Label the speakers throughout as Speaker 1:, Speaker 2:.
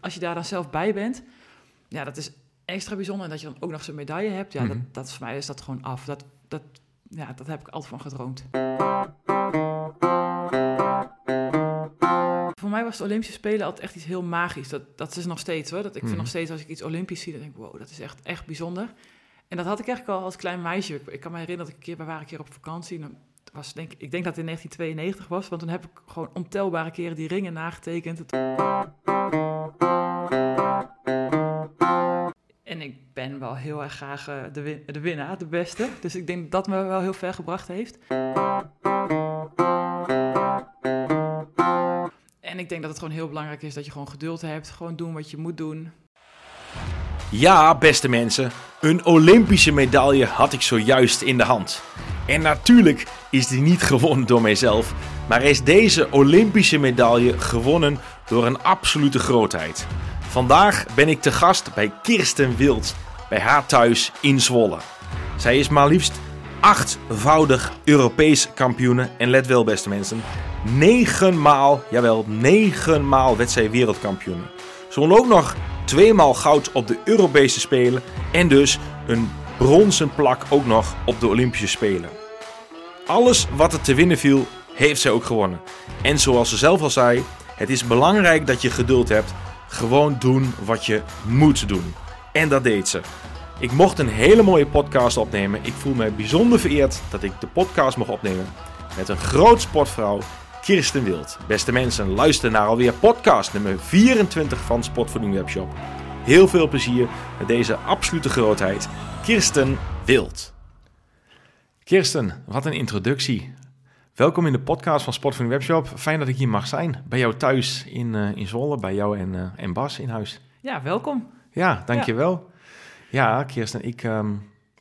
Speaker 1: als je daar dan zelf bij bent, ja, dat is extra bijzonder. En dat je dan ook nog zo'n medaille hebt, ja,
Speaker 2: Mhm.
Speaker 1: dat, dat is voor mij is dat gewoon af. Dat, dat, ja, dat heb ik altijd van gedroomd. Voor mij was de Olympische Spelen altijd echt iets heel magisch. Dat, dat is nog steeds hoor. Dat, ik
Speaker 2: Mhm.
Speaker 1: vind nog steeds als ik iets Olympisch zie, dan denk ik, wow, dat is echt, echt bijzonder. En dat had ik eigenlijk al als klein meisje. Ik, ik kan me herinneren dat ik een keer, we waren een keer op vakantie. En was, denk, ik ik denk dat het in 1992 was, want toen heb ik gewoon ontelbare keren die ringen nagetekend. Het- ben wel heel erg graag eh, de, de winnaar, de beste. Dus ik denk dat dat me wel heel ver gebracht heeft. En ik denk dat het gewoon heel belangrijk is dat je gewoon geduld hebt. Gewoon doen wat je moet doen.
Speaker 2: Ja, beste mensen, een Olympische medaille had ik zojuist in de hand. En natuurlijk is die niet gewonnen door mijzelf, maar is deze Olympische medaille gewonnen door een absolute grootheid. Vandaag ben ik te gast bij Kirsten Wild, bij haar thuis in Zwolle. Zij is maar liefst achtvoudig Europees kampioene. En let wel, beste mensen, negenmaal, jawel, negenmaal werd zij wereldkampioen. Ze won ook nog tweemaal goud op de Europese Spelen en dus een bronzen plak ook nog op de Olympische Spelen. Alles wat er te winnen viel, heeft zij ook gewonnen. En zoals ze zelf al zei, het is belangrijk dat je geduld hebt. Gewoon doen wat je moet doen. En dat deed ze. Ik mocht een hele mooie podcast opnemen. Ik voel me bijzonder vereerd dat ik de podcast mocht opnemen met een groot sportvrouw, Kirsten Wild. Beste mensen, luister naar alweer podcast nummer 24 van Sportvoeding Webshop. Heel veel plezier met deze absolute grootheid, Kirsten Wild. Kirsten, wat een introductie. Welkom in de podcast van Sportvoeding Webshop. Fijn dat ik hier mag zijn. Bij jou thuis in, eh, in Zwolle, bij jou en, eh, en Bas in huis.
Speaker 1: Ja, welkom.
Speaker 2: Ja, dankjewel. Ja, Kirsten, ik, ehm,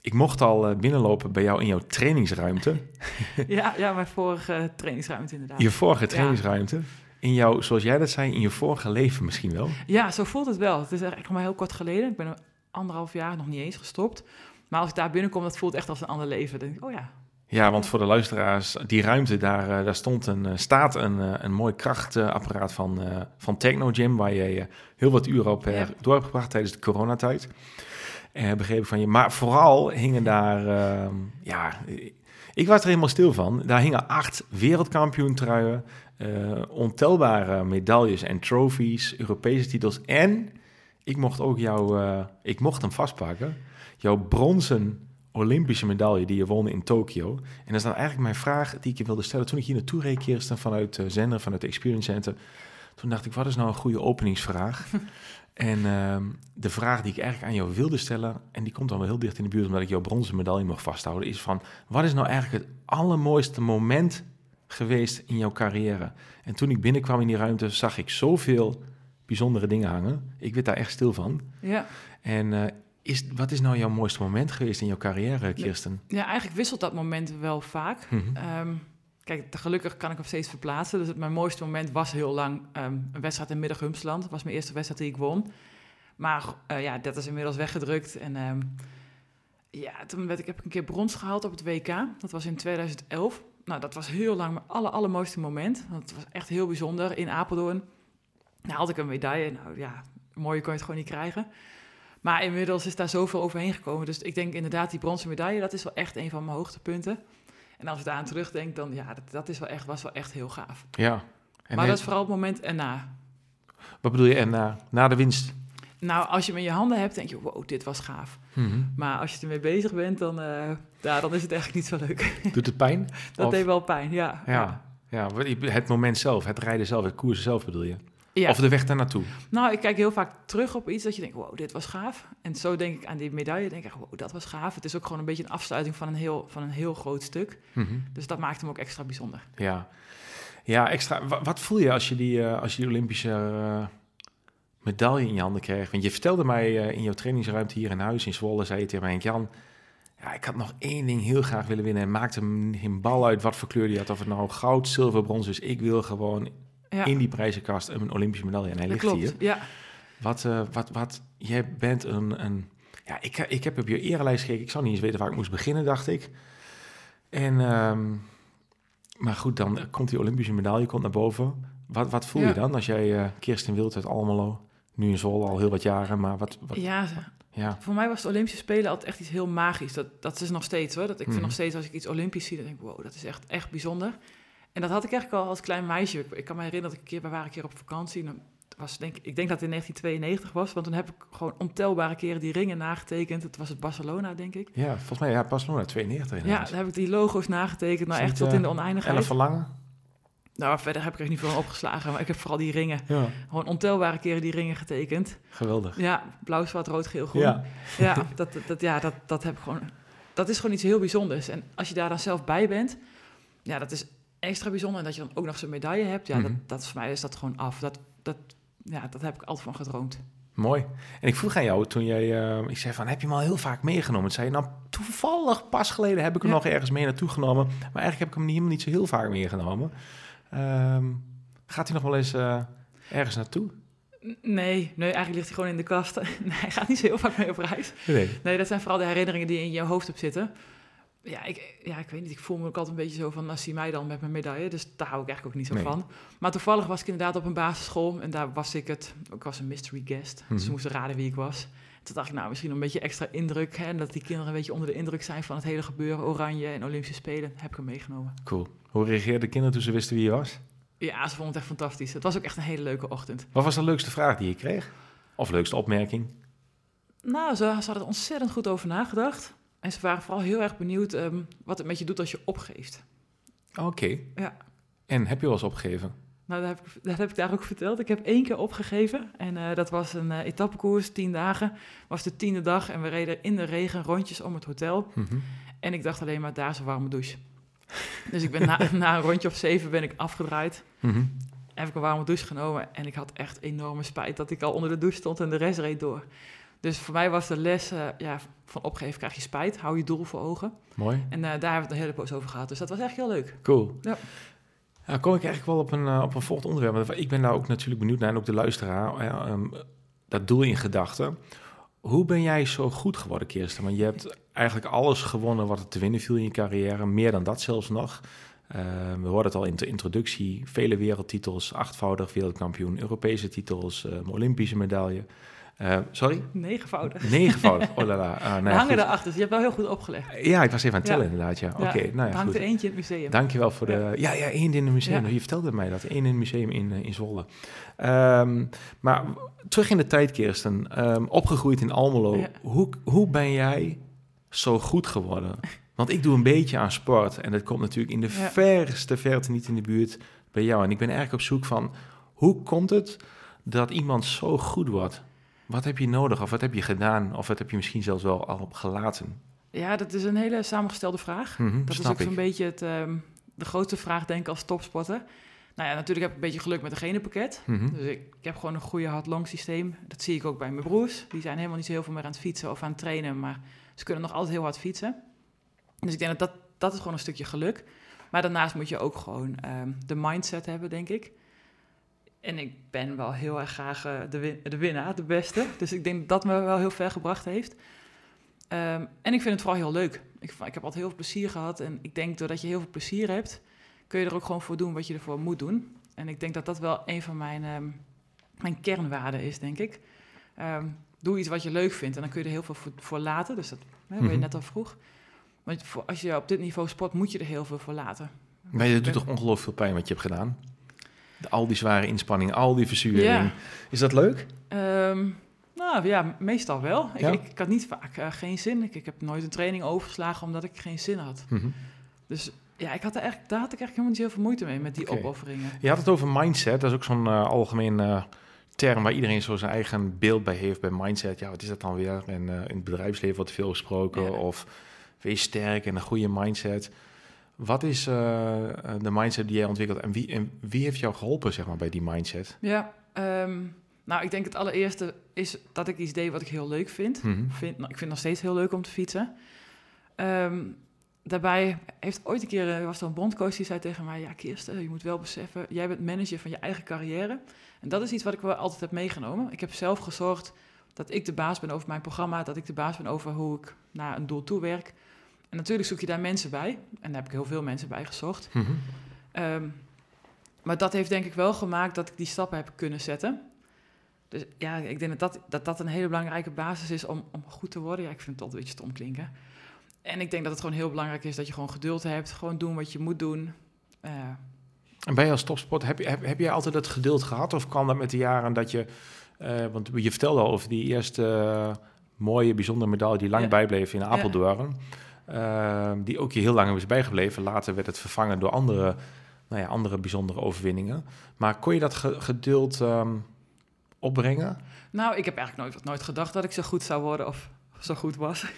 Speaker 2: ik mocht al eh, binnenlopen bij jou in jouw trainingsruimte.
Speaker 1: Ja, ja mijn vorige trainingsruimte inderdaad.
Speaker 2: Je vorige
Speaker 1: Ja.
Speaker 2: trainingsruimte. In jouw, zoals jij dat zei, in je vorige leven misschien wel.
Speaker 1: Ja, zo voelt het wel. Het is eigenlijk nog maar heel kort geleden. Ik ben er anderhalf jaar nog niet eens gestopt. Maar als ik daar binnenkom, dat voelt echt als een ander leven. Dan denk ik, oh ja,
Speaker 2: Ja, want voor de luisteraars, die ruimte, daar, eh, daar stond een, eh, staat een, eh, een mooi krachtapparaat van, van Technogym, waar je heel wat uren op eh,
Speaker 1: Ja.
Speaker 2: door hebt gebracht tijdens de coronatijd. Eh begreep ik van je. Maar vooral hingen daar, ehm, ja, ik was er helemaal stil van. Daar hingen acht wereldkampioentruien, ontelbare medailles en trophies, Europese titels. En ik mocht ook jou, ik mocht hem vastpakken, jouw bronzen Olympische medaille die je won in Tokio. En dat is dan eigenlijk mijn vraag die ik je wilde stellen. Toen ik hier naartoe reed, Kirsten, vanuit uh, Zender, vanuit de Experience Center. Toen dacht ik, wat is nou een goede openingsvraag? en ehm, de vraag die ik eigenlijk aan jou wilde stellen, en die komt dan wel heel dicht in de buurt omdat ik jouw bronzen medaille mag vasthouden, is van, wat is nou eigenlijk het allermooiste moment geweest in jouw carrière? En toen ik binnenkwam in die ruimte, zag ik zoveel bijzondere dingen hangen. Ik werd daar echt stil van.
Speaker 1: ja.
Speaker 2: En eh, is, wat is nou jouw mooiste moment geweest in jouw carrière, Kirsten?
Speaker 1: Ja, eigenlijk wisselt dat moment wel vaak.
Speaker 2: Mhm.
Speaker 1: Ehm, kijk, gelukkig kan ik hem steeds verplaatsen. Dus het, mijn mooiste moment was heel lang ehm, een wedstrijd in Middag-Humsland. Dat was mijn eerste wedstrijd die ik won. Maar eh, ja, dat is inmiddels weggedrukt. En ehm, ja, toen werd ik, heb ik een keer brons gehaald op het WK. Dat was in 2011. Nou, dat was heel lang mijn aller, allermooiste moment. Want het was echt heel bijzonder in Apeldoorn. Nou, had ik een medaille. Nou ja, mooier kon je het gewoon niet krijgen. Maar inmiddels is daar zoveel overheen gekomen. Dus ik denk inderdaad, die bronzen medaille, dat is wel echt een van mijn hoogtepunten. En als ik daar aan terugdenk, dan ja, dat, dat is wel echt, was wel echt heel gaaf.
Speaker 2: Ja. En
Speaker 1: maar dat is vooral het moment erna.
Speaker 2: Wat bedoel je? En na, na de winst?
Speaker 1: Nou, als je hem in je handen hebt, denk je, wow, dit was gaaf.
Speaker 2: Mhm.
Speaker 1: Maar als je ermee bezig bent, dan, eh, ja, dan is het eigenlijk niet zo leuk.
Speaker 2: Doet het pijn?
Speaker 1: dat
Speaker 2: Of-
Speaker 1: deed wel pijn, ja.
Speaker 2: Ja. Ja, het moment zelf, het rijden zelf, het koersen zelf bedoel je?
Speaker 1: Ja.
Speaker 2: Of de weg daar naartoe?
Speaker 1: Nou, ik kijk heel vaak terug op iets dat je denkt, wow, dit was gaaf. En zo denk ik aan die medaille, denk ik, wow, dat was gaaf. Het is ook gewoon een beetje een afsluiting van een heel, van een heel groot stuk.
Speaker 2: Mhm.
Speaker 1: Dus dat maakt hem ook extra bijzonder.
Speaker 2: Ja. Ja, extra. Wa- Wat, voel je als je die, eh, als je die Olympische eh, medaille in je handen krijgt? Want je vertelde mij eh, in jouw trainingsruimte hier in huis in Zwolle, zei je tegen mij, Jan, ja, ik had nog één ding heel graag willen winnen en maakte hem geen bal uit wat voor kleur die had. Of het nou goud, zilver, brons is. Ik wil gewoon
Speaker 1: Ja,
Speaker 2: in die prijzenkast een Olympische medaille. En hij
Speaker 1: dat
Speaker 2: ligt
Speaker 1: klopt.
Speaker 2: hier.
Speaker 1: Ja,
Speaker 2: Wat, eh, wat, wat, jij bent een, een ja, ik, ik heb op je erenlijst gekeken. Ik zou niet eens weten waar ik moest beginnen, dacht ik. En, ehm, maar goed, dan komt die Olympische medaille komt naar boven. Wat, wat voel je dan als jij eh, Kirsten Wild uit Almelo, Nu in Zwolle al heel wat jaren, maar wat... wat
Speaker 1: Ja,
Speaker 2: ja.
Speaker 1: voor mij was de Olympische Spelen altijd echt iets heel magisch. Dat, dat is nog steeds hoor. Dat, ik
Speaker 2: Mhm.
Speaker 1: vind nog steeds als ik iets Olympisch zie, dan denk ik, wow, dat is echt, echt bijzonder. En dat had ik eigenlijk al als klein meisje. Ik, kan me herinneren dat ik een keer, we waren een keer op vakantie. En was, denk, ik ik denk dat het in 1992 was, want toen heb ik gewoon ontelbare keren die ringen nagetekend. Het was het Barcelona, denk ik.
Speaker 2: ja, volgens mij, ja, Barcelona 92
Speaker 1: Ja, dan heb ik die logo's nagetekend, nou echt tot in
Speaker 2: eh,
Speaker 1: de oneindigheid.
Speaker 2: Ellen Verlangen?
Speaker 1: Nou, verder heb ik er niet veel opgeslagen, maar ik heb vooral die ringen.
Speaker 2: Ja,
Speaker 1: Gewoon ontelbare keren die ringen getekend.
Speaker 2: geweldig.
Speaker 1: Ja, blauw, zwart, rood, geel, groen.
Speaker 2: Ja,
Speaker 1: Ja, dat, dat, ja dat, dat heb ik gewoon. Dat is gewoon iets heel bijzonders. En als je daar dan zelf bij bent, ja, dat is extra bijzonder. En dat je dan ook nog zo'n medaille hebt, ja,
Speaker 2: Mhm.
Speaker 1: dat, dat is voor mij is dat gewoon af. Dat, dat, ja, dat heb ik altijd van gedroomd.
Speaker 2: mooi. En ik vroeg aan jou toen jij, eh, ik zei van, heb je hem al heel vaak meegenomen? Toen zei je, nou, toevallig pas geleden heb ik hem
Speaker 1: Ja.
Speaker 2: nog ergens mee naartoe genomen. Maar eigenlijk heb ik hem niet, helemaal niet zo heel vaak meegenomen. Ehm, gaat hij nog wel eens eh, ergens naartoe?
Speaker 1: Nee, nee, eigenlijk ligt hij gewoon in de kast. Nee, hij gaat niet zo heel vaak mee op reis.
Speaker 2: Nee.
Speaker 1: Nee, dat zijn vooral de herinneringen die in je hoofd hebt zitten. Ja ik, ja, ik weet niet. Ik voel me ook altijd een beetje zo van, nou, zie mij dan met mijn medaille. Dus daar hou ik eigenlijk ook niet zo
Speaker 2: Nee.
Speaker 1: van. Maar toevallig was ik inderdaad op een basisschool en daar was ik het. Ik was een mystery guest, dus ze
Speaker 2: Mhm.
Speaker 1: moesten raden wie ik was. Toen dacht ik, nou, misschien een beetje extra indruk. Hè, en dat die kinderen een beetje onder de indruk zijn van het hele gebeuren. Oranje en Olympische Spelen, heb ik hem meegenomen.
Speaker 2: Cool. Hoe reageerden de kinderen toen ze wisten wie je was?
Speaker 1: Ja, ze vonden het echt fantastisch. Het was ook echt een hele leuke ochtend.
Speaker 2: Wat was de leukste vraag die je kreeg? Of leukste opmerking?
Speaker 1: Nou, ze, ze hadden er ontzettend goed over nagedacht. En ze waren vooral heel erg benieuwd ehm, wat het met je doet als je opgeeft.
Speaker 2: Oké.
Speaker 1: Ja.
Speaker 2: En heb je wel eens opgegeven?
Speaker 1: Nou, dat heb, ik, dat heb ik daar ook verteld. Ik heb één keer opgegeven. En eh, dat was een eh etappekoers, tien dagen. was de tiende dag en we reden in de regen rondjes om het hotel.
Speaker 2: Mhm.
Speaker 1: En ik dacht alleen maar, daar is een warme douche. Dus ik ben na, na een rondje of zeven ben ik afgedraaid.
Speaker 2: Mhm.
Speaker 1: Heb ik een warme douche genomen. En ik had echt enorme spijt dat ik al onder de douche stond en de rest reed door. Dus voor mij was de les eh, ja, van opgeven krijg je spijt. Hou je doel voor ogen.
Speaker 2: Mooi.
Speaker 1: En eh, daar hebben we het een hele poos over gehad. Dus dat was echt heel leuk.
Speaker 2: Cool.
Speaker 1: Ja.
Speaker 2: Ja, kom ik eigenlijk wel op een, eh, op een volgend onderwerp. Ik ben daar ook natuurlijk benieuwd naar en ook de luisteraar. Ehm, dat doel in gedachten. Hoe ben jij zo goed geworden, Kirsten? Want je hebt eigenlijk alles gewonnen wat er te winnen viel in je carrière. Meer dan dat zelfs nog. Eh, we hoorden het al in de introductie. Vele wereldtitels, achtvoudig wereldkampioen, Europese titels, eh, Olympische medaille. Eh, sorry?
Speaker 1: Negenvoudig.
Speaker 2: Negenvoudig. Oh la la. Nou ja,
Speaker 1: hangen
Speaker 2: goed.
Speaker 1: erachter, dus je hebt wel heel goed opgelegd.
Speaker 2: Ja, ik was even aan het tellen
Speaker 1: Ja.
Speaker 2: inderdaad. Ja. Oké, nou ja,
Speaker 1: hangt
Speaker 2: goed.
Speaker 1: er eentje in het museum.
Speaker 2: Dankjewel voor de... Ja, ja, één in het museum.
Speaker 1: Ja.
Speaker 2: Je vertelde mij dat. één in het museum in, eh, in Zwolle. Ehm, maar terug in de tijd, Kirsten. Ehm, opgegroeid in Almelo. Hoe, hoe ben jij zo goed geworden? Want ik doe een beetje aan sport. En dat komt natuurlijk in de verste verte niet in de buurt bij jou. En ik ben eigenlijk op zoek van... Hoe komt het dat iemand zo goed wordt? Wat heb je nodig? Of wat heb je gedaan? Of wat heb je misschien zelfs wel al op gelaten?
Speaker 1: Ja, dat is een hele samengestelde vraag.
Speaker 2: Mhm,
Speaker 1: Dat is ook zo'n beetje het, ehm, de grootste vraag, denk ik, als topsporter. Nou ja, natuurlijk heb ik een beetje geluk met een genenpakket.
Speaker 2: Mhm.
Speaker 1: Dus ik, ik heb gewoon een goede hard-long systeem. Dat zie ik ook bij mijn broers. Die zijn helemaal niet zo heel veel meer aan het fietsen of aan het trainen, maar ze kunnen nog altijd heel hard fietsen. Dus ik denk dat dat, dat is gewoon een stukje geluk. Maar daarnaast moet je ook gewoon ehm, de mindset hebben, denk ik. En ik ben wel heel erg graag eh, de, win- de winnaar, de beste. Dus ik denk dat dat me wel heel ver gebracht heeft. Ehm, en ik vind het vooral heel leuk. Ik, ik heb altijd heel veel plezier gehad. En ik denk doordat je heel veel plezier hebt, kun je er ook gewoon voor doen wat je ervoor moet doen. En ik denk dat dat wel een van mijn, ehm, mijn kernwaarden is, denk ik. Ehm, doe iets wat je leuk vindt en dan kun je er heel veel voor, voor laten. Dus dat hè, je
Speaker 2: Mhm.
Speaker 1: net al vroeg. Want voor, als je op dit niveau sport, moet je er heel veel voor laten.
Speaker 2: Maar je doet toch ongelooflijk veel pijn wat je hebt gedaan? Al die zware inspanning, al die verzuring.
Speaker 1: Ja.
Speaker 2: Is dat leuk?
Speaker 1: Ehm, nou ja, meestal wel. Ik,
Speaker 2: Ja?
Speaker 1: ik, ik had niet vaak eh, geen zin. Ik, ik heb nooit een training overgeslagen omdat ik geen zin had.
Speaker 2: Mhm.
Speaker 1: Dus ja, ik had er eigenlijk, daar had ik eigenlijk helemaal niet heel veel moeite mee met die opofferingen.
Speaker 2: Je had het over mindset. Dat is ook zo'n eh, algemeen eh, term waar iedereen zo zijn eigen beeld bij heeft bij mindset. Ja, wat is dat dan weer? En in het bedrijfsleven wordt veel gesproken.
Speaker 1: Ja.
Speaker 2: Of wees sterk en een goede mindset. Wat is eh, eh, de mindset die jij ontwikkelt en wie, en wie heeft jou geholpen zeg maar, bij die mindset?
Speaker 1: Ja, ehm, nou ik denk het allereerste is dat ik iets deed wat ik heel leuk vind.
Speaker 2: Mhm.
Speaker 1: vind nou, ik vind het nog steeds heel leuk om te fietsen. Ehm, daarbij heeft ooit een keer, er was er een bondcoach die zei tegen mij... Ja, Kirsten, je moet wel beseffen, jij bent manager van je eigen carrière. En dat is iets wat ik wel altijd heb meegenomen. Ik heb zelf gezorgd dat ik de baas ben over mijn programma... dat ik de baas ben over hoe ik naar een doel toe werk. En natuurlijk zoek je daar mensen bij. En daar heb ik heel veel mensen bij gezocht.
Speaker 2: Mhm.
Speaker 1: Ehm, maar dat heeft denk ik wel gemaakt dat ik die stappen heb kunnen zetten. Dus ja, ik denk dat dat, dat, dat een hele belangrijke basis is om, om goed te worden. Ja, ik vind het altijd een beetje stom klinken. En ik denk dat het gewoon heel belangrijk is dat je gewoon geduld hebt. Gewoon doen wat je moet doen. Uh,
Speaker 2: en bij je als topsport, heb, je, heb, heb jij altijd het geduld gehad? Of kwam dat met de jaren dat je... Uh, want je vertelde al over die eerste uh, mooie, bijzondere medaille die lang ja. bijbleef in Apeldoorn. Ja. Die ook je heel lang is bijgebleven. Later werd het vervangen door andere, nou ja, andere bijzondere overwinningen. Maar kon je dat ge geduld um, opbrengen?
Speaker 1: Nou, ik heb eigenlijk nooit, nooit gedacht dat ik zo goed zou worden of zo goed was.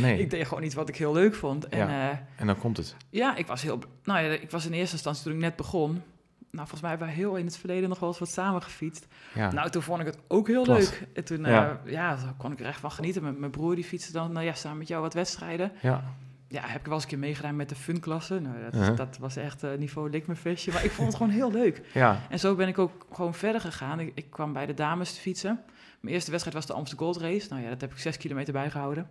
Speaker 1: Nee. ik deed gewoon iets wat ik heel leuk vond. En,
Speaker 2: ja. uh, en dan komt het.
Speaker 1: Ja, ik was heel. Nou ja, ik was in eerste instantie toen ik net begon. Nou, volgens mij hebben we heel in het verleden nog wel eens wat samen gefietst. Ja. Nou, toen vond ik het ook heel leuk. En toen, ja. Uh, ja, kon ik er echt van genieten. Met mijn broer die fietste dan, nou ja, samen met jou wat wedstrijden. Ja. Ja, heb ik wel eens een keer meegedaan met de funklasse. Nou, dat, uh -huh. dat was echt uh, niveau likmefestje. Maar ik vond het gewoon heel leuk. Ja. En zo ben ik ook gewoon verder gegaan. Ik, ik kwam bij de dames te fietsen. Mijn eerste wedstrijd was de Amsterdam Gold Race. Nou ja, dat heb ik zes kilometer bijgehouden.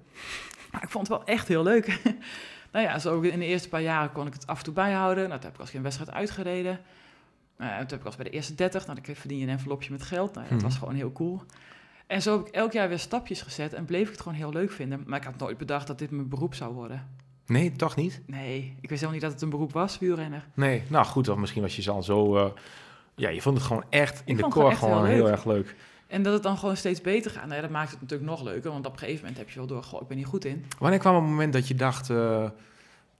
Speaker 1: Maar ik vond het wel echt heel leuk. nou ja, zo in de eerste paar jaren kon ik het af en toe bijhouden. Nou, toen heb ik als geen wedstrijd uitgereden. Uh, toen heb ik als bij de eerste 30. Nou, dan verdien je een envelopje met geld. Nou, ja, dat was gewoon heel cool. En zo heb ik elk jaar weer stapjes gezet en bleef ik het gewoon heel leuk vinden. Maar ik had nooit bedacht dat dit mijn beroep zou worden.
Speaker 2: Nee, toch niet?
Speaker 1: Nee, ik wist helemaal niet dat het een beroep was, wielrenner.
Speaker 2: Nee, nou goed, of misschien was je al zo... Uh, ja, je vond het gewoon echt in ik de core gewoon, gewoon heel, heel erg leuk.
Speaker 1: En dat het dan gewoon steeds beter gaat. Nou ja, dat maakt het natuurlijk nog leuker. Want op een gegeven moment heb je wel door, goh, ik ben hier goed in.
Speaker 2: Wanneer kwam het moment dat je dacht, uh,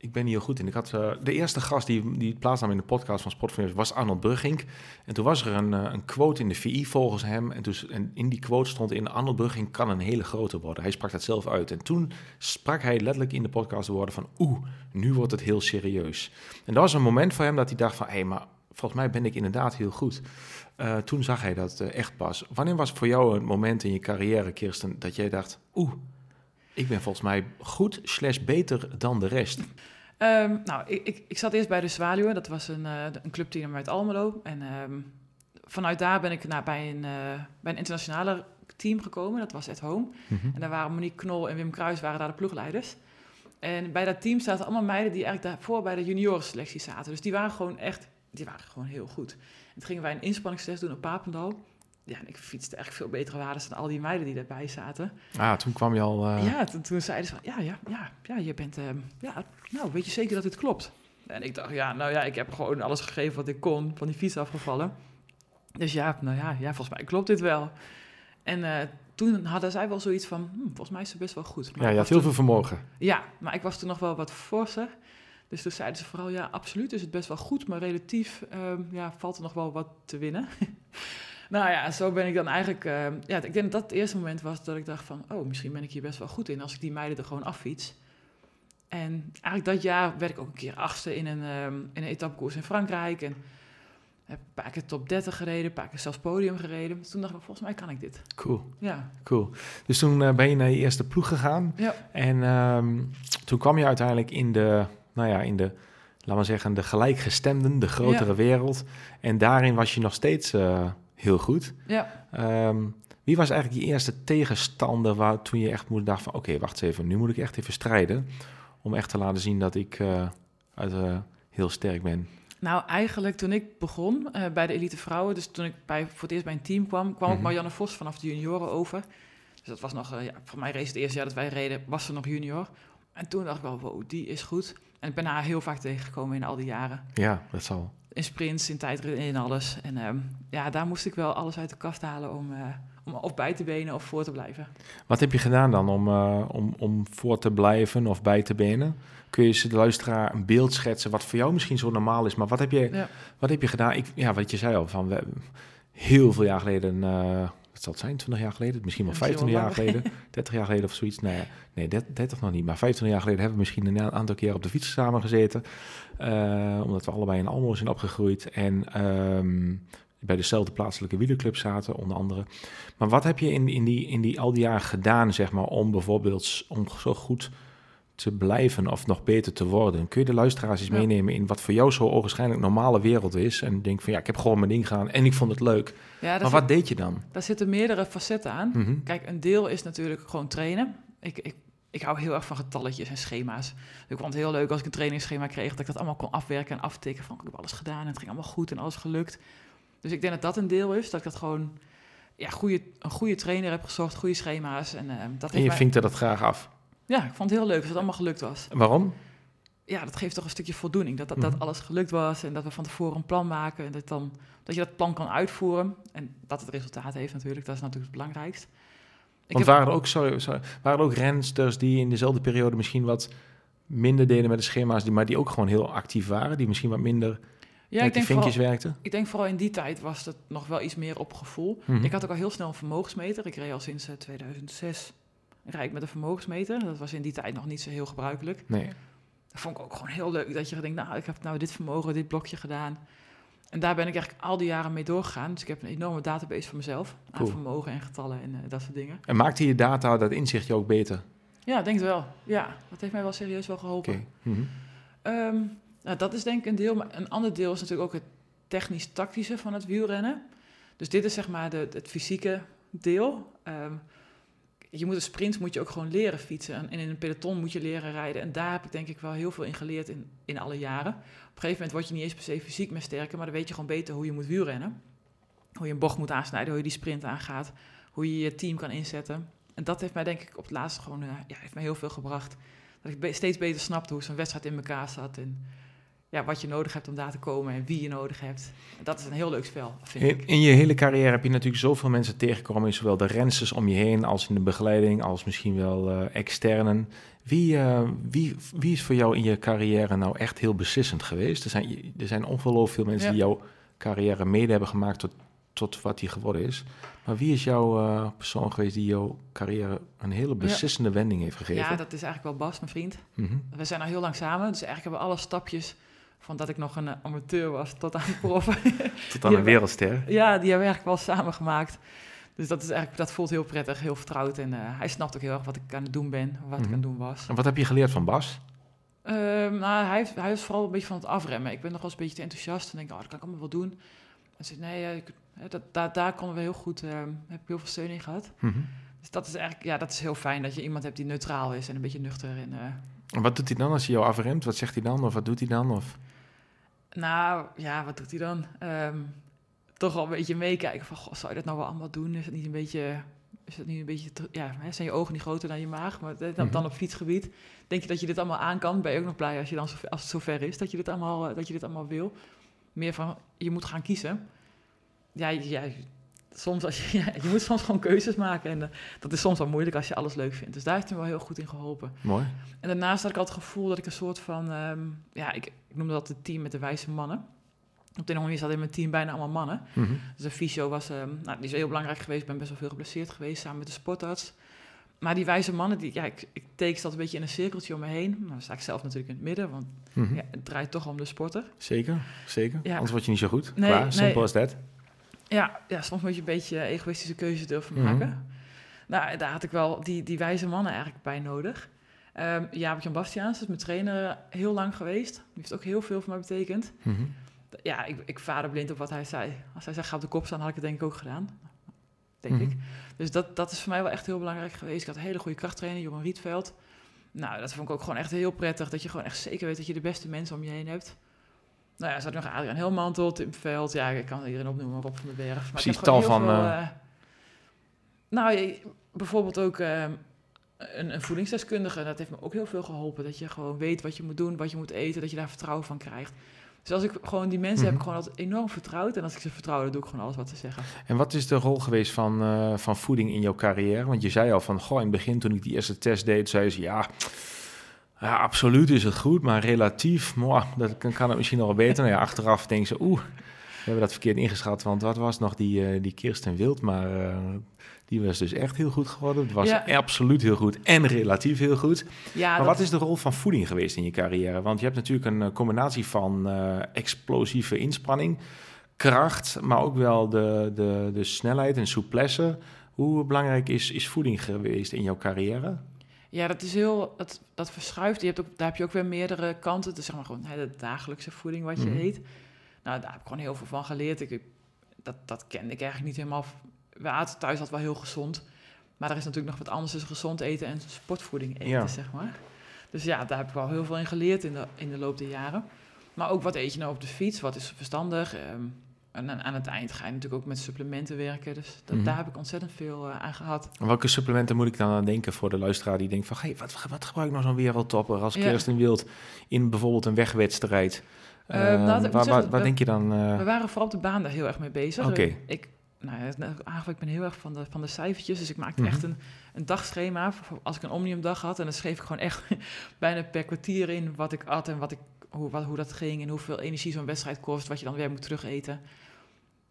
Speaker 2: ik ben hier goed in? Ik had uh, de eerste gast die, die plaatsnam in de podcast van Sportfilms was Arnold Brugging. En toen was er een, uh, een quote in de VI volgens hem. En, toen, en in die quote stond in, Arnold Brugging kan een hele grote worden. Hij sprak dat zelf uit. En toen sprak hij letterlijk in de podcast de woorden van, oeh, nu wordt het heel serieus. En dat was een moment voor hem dat hij dacht van, hé, hey, maar volgens mij ben ik inderdaad heel goed. Uh, toen zag hij dat echt pas. Wanneer was voor jou een moment in je carrière, Kirsten, dat jij dacht... oeh, ik ben volgens mij goed slash beter dan de rest?
Speaker 1: Um, nou, ik, ik, ik, zat eerst bij de Zwaluwen. Dat was een, uh, een clubteam uit Almelo. En um, vanuit daar ben ik nou, bij, een, bij een internationale team gekomen. Dat was At Home. Mm -hmm. En daar waren Monique Knol en Wim Kruis waren daar de ploegleiders. En bij dat team zaten allemaal meiden die eigenlijk daarvoor bij de juniorenselectie zaten. Dus die waren gewoon echt, die waren gewoon heel goed. En toen gingen wij een inspanningstest doen op Papendal. Ja, ik fietste echt veel betere waarden dan al die meiden die erbij zaten.
Speaker 2: Ah, toen kwam je al... Uh...
Speaker 1: Ja, toen, toen zeiden ze van, ja, ja, ja, ja, je bent... Uh, ja, nou, weet je zeker dat dit klopt? En ik dacht, ja, nou ja, ik heb gewoon alles gegeven wat ik kon, van die fiets afgevallen. Dus ja, nou ja, ja volgens mij klopt dit wel. En uh, toen hadden zij wel zoiets van, hm, volgens mij is ze best wel goed.
Speaker 2: Maar ja, je had heel toen, veel vermogen.
Speaker 1: Ja, maar ik was toen nog wel wat forser. Dus toen zeiden ze vooral, ja, absoluut is het best wel goed, maar relatief um, ja, valt er nog wel wat te winnen. nou ja, zo ben ik dan eigenlijk, uh, ja, ik denk dat dat het eerste moment was dat ik dacht van, oh, misschien ben ik hier best wel goed in als ik die meiden er gewoon affiets. En eigenlijk dat jaar werd ik ook een keer achtste in een, um, in een etappekoers in Frankrijk en heb een paar keer top 30 gereden, een paar keer zelfs podium gereden. Dus toen dacht ik, volgens mij kan ik dit.
Speaker 2: Cool. Ja. Cool. Dus toen uh, ben je naar je eerste ploeg gegaan. Ja. En um, toen kwam je uiteindelijk in de nou ja, in de, laten we zeggen, de gelijkgestemden, de grotere ja. wereld. En daarin was je nog steeds uh, heel goed. Ja. Um, wie was eigenlijk je eerste tegenstander waar toen je echt moet dacht van... oké, okay, wacht even, nu moet ik echt even strijden... om echt te laten zien dat ik uh, uit, uh, heel sterk ben?
Speaker 1: Nou, eigenlijk toen ik begon uh, bij de Elite Vrouwen... dus toen ik bij, voor het eerst bij een team kwam... kwam mm -hmm. ook Marianne Vos vanaf de junioren over... Dus dat was nog, ja, voor mij race het eerste jaar dat wij reden, was ze nog junior. En toen dacht ik wel, wow, die is goed. En ik ben haar heel vaak tegengekomen in al die jaren.
Speaker 2: Ja, dat zal.
Speaker 1: In sprints, in tijdrit, in alles. En um, ja, daar moest ik wel alles uit de kast halen om, uh, om of bij te benen of voor te blijven.
Speaker 2: Wat heb je gedaan dan om, uh, om, om voor te blijven of bij te benen? Kun je de luisteraar een beeld schetsen wat voor jou misschien zo normaal is, maar wat heb je, ja. wat heb je gedaan? Ik, ja, wat je zei al, van we, heel veel jaar geleden... Uh, wat zal het zijn, 20 jaar geleden, misschien wel 25 jaar geleden, 30 jaar geleden of zoiets. Nee, nee 30 nog niet, maar 25 jaar geleden hebben we misschien een aantal keer op de fiets samen gezeten. Uh, omdat we allebei in Almelo zijn opgegroeid en um, bij dezelfde plaatselijke wielerclub zaten, onder andere. Maar wat heb je in, in, die, in die, al die jaren gedaan, zeg maar, om bijvoorbeeld om zo goed te blijven of nog beter te worden. Kun je de luisteraars eens ja. meenemen in wat voor jou zo ogenschijnlijk normale wereld is? En denk van ja, ik heb gewoon mijn ding gedaan en ik vond het leuk. Ja, maar wat deed je dan?
Speaker 1: Daar zitten meerdere facetten aan. Mm -hmm. Kijk, een deel is natuurlijk gewoon trainen. Ik, ik, ik hou heel erg van getalletjes en schema's. Ik vond het heel leuk als ik een trainingsschema kreeg, dat ik dat allemaal kon afwerken en aftikken. Van ik heb alles gedaan en het ging allemaal goed en alles gelukt. Dus ik denk dat dat een deel is, dat ik dat gewoon ja, goede, een goede trainer heb gezocht, goede schema's. En, uh, dat
Speaker 2: en je
Speaker 1: mij-
Speaker 2: vinkte dat graag af.
Speaker 1: Ja, ik vond het heel leuk dat het allemaal gelukt was.
Speaker 2: Waarom?
Speaker 1: Ja, dat geeft toch een stukje voldoening. Dat, dat,
Speaker 2: Mhm.
Speaker 1: dat alles gelukt was en dat we van tevoren een plan maken. En dat, dan, dat je dat plan kan uitvoeren. En dat het resultaat heeft natuurlijk. Dat is natuurlijk het belangrijkst.
Speaker 2: Want
Speaker 1: heb-
Speaker 2: waren er ook, sorry, sorry, waren er ook rensters die in dezelfde periode misschien wat minder deden met de schema's, die, maar die ook gewoon heel actief waren, die misschien wat minder
Speaker 1: ja,
Speaker 2: met
Speaker 1: ik
Speaker 2: die
Speaker 1: denk,
Speaker 2: vinkjes
Speaker 1: vooral,
Speaker 2: werkten?
Speaker 1: ik denk vooral in die tijd was het nog wel iets meer op gevoel.
Speaker 2: Mhm.
Speaker 1: Ik had ook al heel snel een vermogensmeter. Ik reed al sinds eh, 2006 rijd ik met een vermogensmeter. Dat was in die tijd nog niet zo heel gebruikelijk.
Speaker 2: Nee.
Speaker 1: Dat vond ik ook gewoon heel leuk. Dat je denkt, nou, ik heb nou dit vermogen, dit blokje gedaan. En daar ben ik eigenlijk al die jaren mee doorgegaan. Dus ik heb een enorme database voor mezelf. Aan vermogen en getallen en eh, dat soort dingen.
Speaker 2: En maakte je data, dat inzicht je ook beter?
Speaker 1: Ja, ik denk het wel. Ja, dat heeft mij wel serieus wel geholpen.
Speaker 2: Mhm.
Speaker 1: Ehm, nou, dat is denk ik een deel. Maar een ander deel is natuurlijk ook het technisch-tactische van het wielrennen. Dus dit is zeg maar de, het fysieke deel. Ehm, je moet een sprint moet je ook gewoon leren fietsen. En in een peloton moet je leren rijden. En daar heb ik denk ik wel heel veel in geleerd in, in alle jaren. Op een gegeven moment word je niet eens per se fysiek meer sterker, maar dan weet je gewoon beter hoe je moet wielrennen. Hoe je een bocht moet aansnijden, hoe je die sprint aangaat, hoe je je team kan inzetten. En dat heeft mij denk ik op het laatste gewoon eh, ja, heeft mij heel veel gebracht. Dat ik steeds beter snapte hoe zo'n wedstrijd in elkaar zat. En ja, wat je nodig hebt om daar te komen en wie je nodig hebt. Dat is een heel leuk spel, vind
Speaker 2: In,
Speaker 1: ik.
Speaker 2: in je hele carrière heb je natuurlijk zoveel mensen tegengekomen, in zowel de rensters om je heen als in de begeleiding, als misschien wel eh, externen. Wie, eh, wie, wie is voor jou in je carrière nou echt heel beslissend geweest? Er zijn, er zijn ongelooflijk veel mensen
Speaker 1: Ja.
Speaker 2: die jouw carrière mede hebben gemaakt tot, tot wat die geworden is. Maar wie is jouw eh, persoon geweest die jouw carrière een hele beslissende wending heeft gegeven?
Speaker 1: Ja, dat is eigenlijk wel Bas, mijn vriend.
Speaker 2: Mhm.
Speaker 1: We zijn al heel lang samen, dus eigenlijk hebben we alle stapjes van dat ik nog een eh, amateur was tot aan prof.
Speaker 2: Tot aan een wereldster.
Speaker 1: ja, die hebben we eigenlijk wel samen gemaakt. Dus dat, is eigenlijk, dat voelt heel prettig, heel vertrouwd. En eh, hij snapt ook heel erg wat ik aan het doen ben, wat ik
Speaker 2: Mhm.
Speaker 1: aan het doen was.
Speaker 2: En wat heb je geleerd van Bas?
Speaker 1: Ehm, nou, hij, heeft- hij is vooral een beetje van het afremmen. Ik ben nog wel eens een beetje te enthousiast en denk, oh, dat kan ik allemaal wel doen. En zei, nee, eh, ik- hè, dat, daar, daar konden we heel goed, ehm, heb ik heel veel steun in gehad.
Speaker 2: Mhm.
Speaker 1: Dus dat is eigenlijk, ja, dat is heel fijn dat je iemand hebt die neutraal is en een beetje nuchter. En, eh,
Speaker 2: En wat doet hij dan als hij jou afremt? Wat zegt hij dan? Of wat doet hij dan? Of...
Speaker 1: nou, ja, wat doet hij dan? Ehm, toch wel een beetje meekijken van, goh, zou je dat nou wel allemaal doen? Is het niet een beetje, is het niet een beetje, te- ja, hè, zijn je ogen niet groter dan je maag? Maar dan,
Speaker 2: Mhm.
Speaker 1: dan op fietsgebied, denk je dat je dit allemaal aan kan? Ben je ook nog blij als, je dan zo, als het zover is, dat je dit allemaal, eh, dat je dit allemaal wil? Meer van, je moet gaan kiezen. Ja, ja soms als je, ja, je moet soms gewoon keuzes maken. En eh, dat is soms wel moeilijk als je alles leuk vindt. Dus daar heeft hij me wel heel goed in geholpen.
Speaker 2: Mooi.
Speaker 1: En daarnaast had ik altijd het gevoel dat ik een soort van... ehm, ja, ik, ik noemde dat het team met de wijze mannen. Op de manier zat in mijn team bijna allemaal mannen.
Speaker 2: Mhm.
Speaker 1: Dus de fysio was, ehm, nou, die is heel belangrijk geweest. Ik ben best wel veel geblesseerd geweest samen met de sportarts. Maar die wijze mannen, die, ja, ik, ik teken dat een beetje in een cirkeltje om me heen. Maar dan sta ik zelf natuurlijk in het midden, want
Speaker 2: Mhm.
Speaker 1: ja, het draait toch om de sporter.
Speaker 2: Zeker, zeker.
Speaker 1: Ja.
Speaker 2: Anders word je niet zo goed.
Speaker 1: Nee,
Speaker 2: Klaar,
Speaker 1: nee.
Speaker 2: simpel als dat.
Speaker 1: Ja, ja, soms moet je een beetje egoïstische keuzes durven
Speaker 2: Mhm.
Speaker 1: maken. Nou, daar had ik wel die, die wijze mannen eigenlijk bij nodig. Ehm Jaap-Jan Bastiaans is mijn trainer heel lang geweest. Die heeft ook heel veel voor mij betekend.
Speaker 2: Mhm.
Speaker 1: Ja, ik, ik vader blind op wat hij zei. Als hij zei, ga op de kop staan, had ik het denk ik ook gedaan. Denk
Speaker 2: Mhm.
Speaker 1: ik. Dus dat, dat is voor mij wel echt heel belangrijk geweest. Ik had een hele goede krachttrainer, Johan Rietveld. Nou, dat vond ik ook gewoon echt heel prettig. Dat je gewoon echt zeker weet dat je de beste mensen om je heen hebt. Nou ja, er zat nog Adriaan Helmantel, Tim Veld. Ja, ik kan iedereen opnoemen, Rob van den Berg. Maar
Speaker 2: Precies, tal van,
Speaker 1: veel,
Speaker 2: eh,
Speaker 1: eh, nou, bijvoorbeeld ook eh, een, een voedingsdeskundige. Dat heeft me ook heel veel geholpen. Dat je gewoon weet wat je moet doen, wat je moet eten. Dat je daar vertrouwen van krijgt. Dus als ik gewoon die mensen heb ik
Speaker 2: Mhm.
Speaker 1: gewoon altijd enorm vertrouwd. En als ik ze vertrouw, dan doe ik gewoon alles wat ze zeggen.
Speaker 2: En wat is de rol geweest van, eh, van voeding in jouw carrière? Want je zei al van, goh, in het begin toen ik die eerste test deed, zei ze, ja, ja absoluut is het goed, maar relatief, mwah, dat kan, het misschien nog wel beter. Nou ja, achteraf denken ze, oeh, we hebben dat verkeerd ingeschat, want wat was nog die, eh, die Kirsten Wild, maar eh, die was dus echt heel goed geworden. Het was
Speaker 1: Ja.
Speaker 2: absoluut heel goed en relatief heel goed.
Speaker 1: Ja,
Speaker 2: Maar wat is de rol van voeding geweest in je carrière? Want je hebt natuurlijk een eh, combinatie van explosieve inspanning, kracht, maar ook wel de, de, de snelheid en souplesse. Hoe belangrijk is, is voeding geweest in jouw carrière?
Speaker 1: Ja, dat is heel, dat, dat verschuift. Je hebt ook, daar heb je ook weer meerdere kanten. Dus zeg maar gewoon hè, de dagelijkse voeding wat je
Speaker 2: Mhm.
Speaker 1: eet. Nou, daar heb ik gewoon heel veel van geleerd. Ik, dat, dat kende ik eigenlijk niet helemaal. We aten thuis altijd wel heel gezond. Maar er is natuurlijk nog wat anders tussen gezond eten en sportvoeding eten,
Speaker 2: Ja.
Speaker 1: zeg maar. Dus ja, daar heb ik wel heel veel in geleerd in de, in de loop der jaren. Maar ook wat eet je nou op de fiets? Wat is verstandig? Ehm, en aan het eind ga je natuurlijk ook met supplementen werken. Dus dat,
Speaker 2: Mhm.
Speaker 1: daar heb ik ontzettend veel eh, aan gehad.
Speaker 2: Welke supplementen moet ik dan aan denken voor de luisteraar die denkt van... Hey, wat, wat gebruik ik nou zo'n wereldtopper als
Speaker 1: Ja.
Speaker 2: Kirsten Wild in bijvoorbeeld een wegwedstrijd?
Speaker 1: Eh,
Speaker 2: Eh,
Speaker 1: nou,
Speaker 2: waar,
Speaker 1: we-
Speaker 2: denk je dan... eh,
Speaker 1: We waren vooral op de baan daar heel erg mee bezig.
Speaker 2: Oké.
Speaker 1: Ik, nou eigenlijk ik ben heel erg van de, van de cijfertjes. Dus ik maakte
Speaker 2: Mhm.
Speaker 1: echt een, een dagschema. voor- Als ik een omniumdag had. En dan schreef ik gewoon echt bijna per kwartier in wat ik at en wat ik, hoe, wat, hoe dat ging. En hoeveel energie zo'n wedstrijd kost. Wat je dan weer moet terugeten.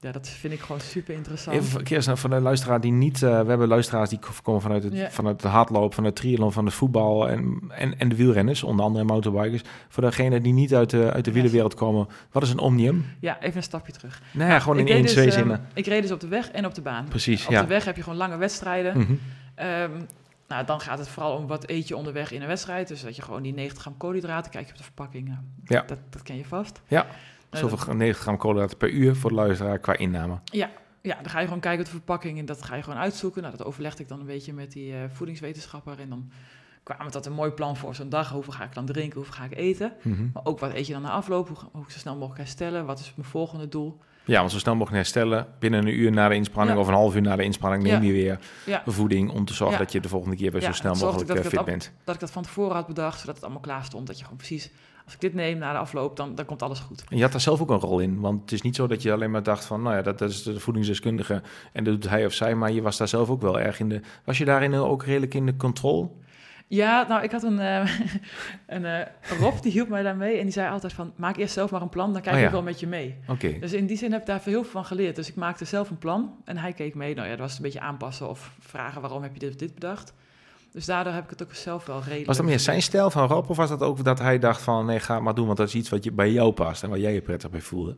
Speaker 1: Ja, dat vind ik gewoon super interessant.
Speaker 2: Even voor- Kirsten, voor de luisteraar die niet... eh, we hebben luisteraars die komen vanuit het, vanuit de hardloop, van het triathlon, van het voetbal en, en, en de wielrenners, onder andere mountainbikers. Voor degenen die niet uit de, uit de
Speaker 1: Ja.
Speaker 2: wielerwereld komen, wat is een omnium?
Speaker 1: Ja, even een stapje terug.
Speaker 2: Nou ja, gewoon in
Speaker 1: Ik deed
Speaker 2: één,
Speaker 1: dus,
Speaker 2: twee
Speaker 1: ehm,
Speaker 2: zinnen.
Speaker 1: Ik reed dus op de weg en op de baan.
Speaker 2: Precies,
Speaker 1: Op
Speaker 2: ja.
Speaker 1: de weg heb je gewoon lange wedstrijden. Ehm, nou, dan gaat het vooral om wat eet je onderweg in een wedstrijd. Dus dat je gewoon die 90 gram koolhydraten, kijk je op de verpakking. nou,
Speaker 2: Ja.
Speaker 1: Dat, dat ken je vast.
Speaker 2: Ja. Zoveel gra- 90 gram koolhydraten per uur voor de luisteraar qua inname.
Speaker 1: Ja, dan ga je gewoon kijken op de verpakking en dat ga je gewoon uitzoeken. Nou, dat overlegde ik dan een beetje met die eh, voedingswetenschapper. En dan kwam het dat een mooi plan voor zo'n dag. Hoeveel ga ik dan drinken, hoeveel ga ik eten?
Speaker 2: Mhm.
Speaker 1: Maar ook wat eet je dan na afloop? Hoe, hoe ik zo snel mogelijk herstellen? Wat is mijn volgende doel?
Speaker 2: Ja, want zo snel mogelijk herstellen. Binnen een uur na de inspanning
Speaker 1: Ja.
Speaker 2: of een half uur na de inspanning neem
Speaker 1: Ja.
Speaker 2: je weer
Speaker 1: Ja.
Speaker 2: voeding om te zorgen
Speaker 1: Ja.
Speaker 2: dat je de volgende keer weer
Speaker 1: Ja,
Speaker 2: zo snel mogelijk eh, fit
Speaker 1: dat
Speaker 2: bent.
Speaker 1: Dat ik dat van tevoren had bedacht, zodat het allemaal klaar stond. Dat je gewoon precies, als ik dit neem na de afloop, dan, dan komt alles goed.
Speaker 2: En je had daar zelf ook een rol in. Want het is niet zo dat je alleen maar dacht van, nou ja, dat, dat is de voedingsdeskundige en dat doet hij of zij. Maar je was daar zelf ook wel erg in de... Was je daarin ook redelijk in de controle?
Speaker 1: Ja, nou, ik had een, eh, een eh, Rob, die hielp mij daarmee. En die zei altijd van, maak eerst zelf maar een plan, dan kijk
Speaker 2: Oh
Speaker 1: ik wel met je mee.
Speaker 2: Oké.
Speaker 1: Dus in die zin heb ik daar heel veel van geleerd. Dus ik maakte zelf een plan en hij keek mee. Nou ja, dat was een beetje aanpassen of vragen waarom heb je dit of dit bedacht. Dus daardoor heb ik het ook zelf wel redelijk...
Speaker 2: Was dat meer zijn stijl van Rob of was dat ook dat hij dacht van, nee, ga het maar doen, want dat is iets wat je, bij jou past en waar jij je prettig bij voelde?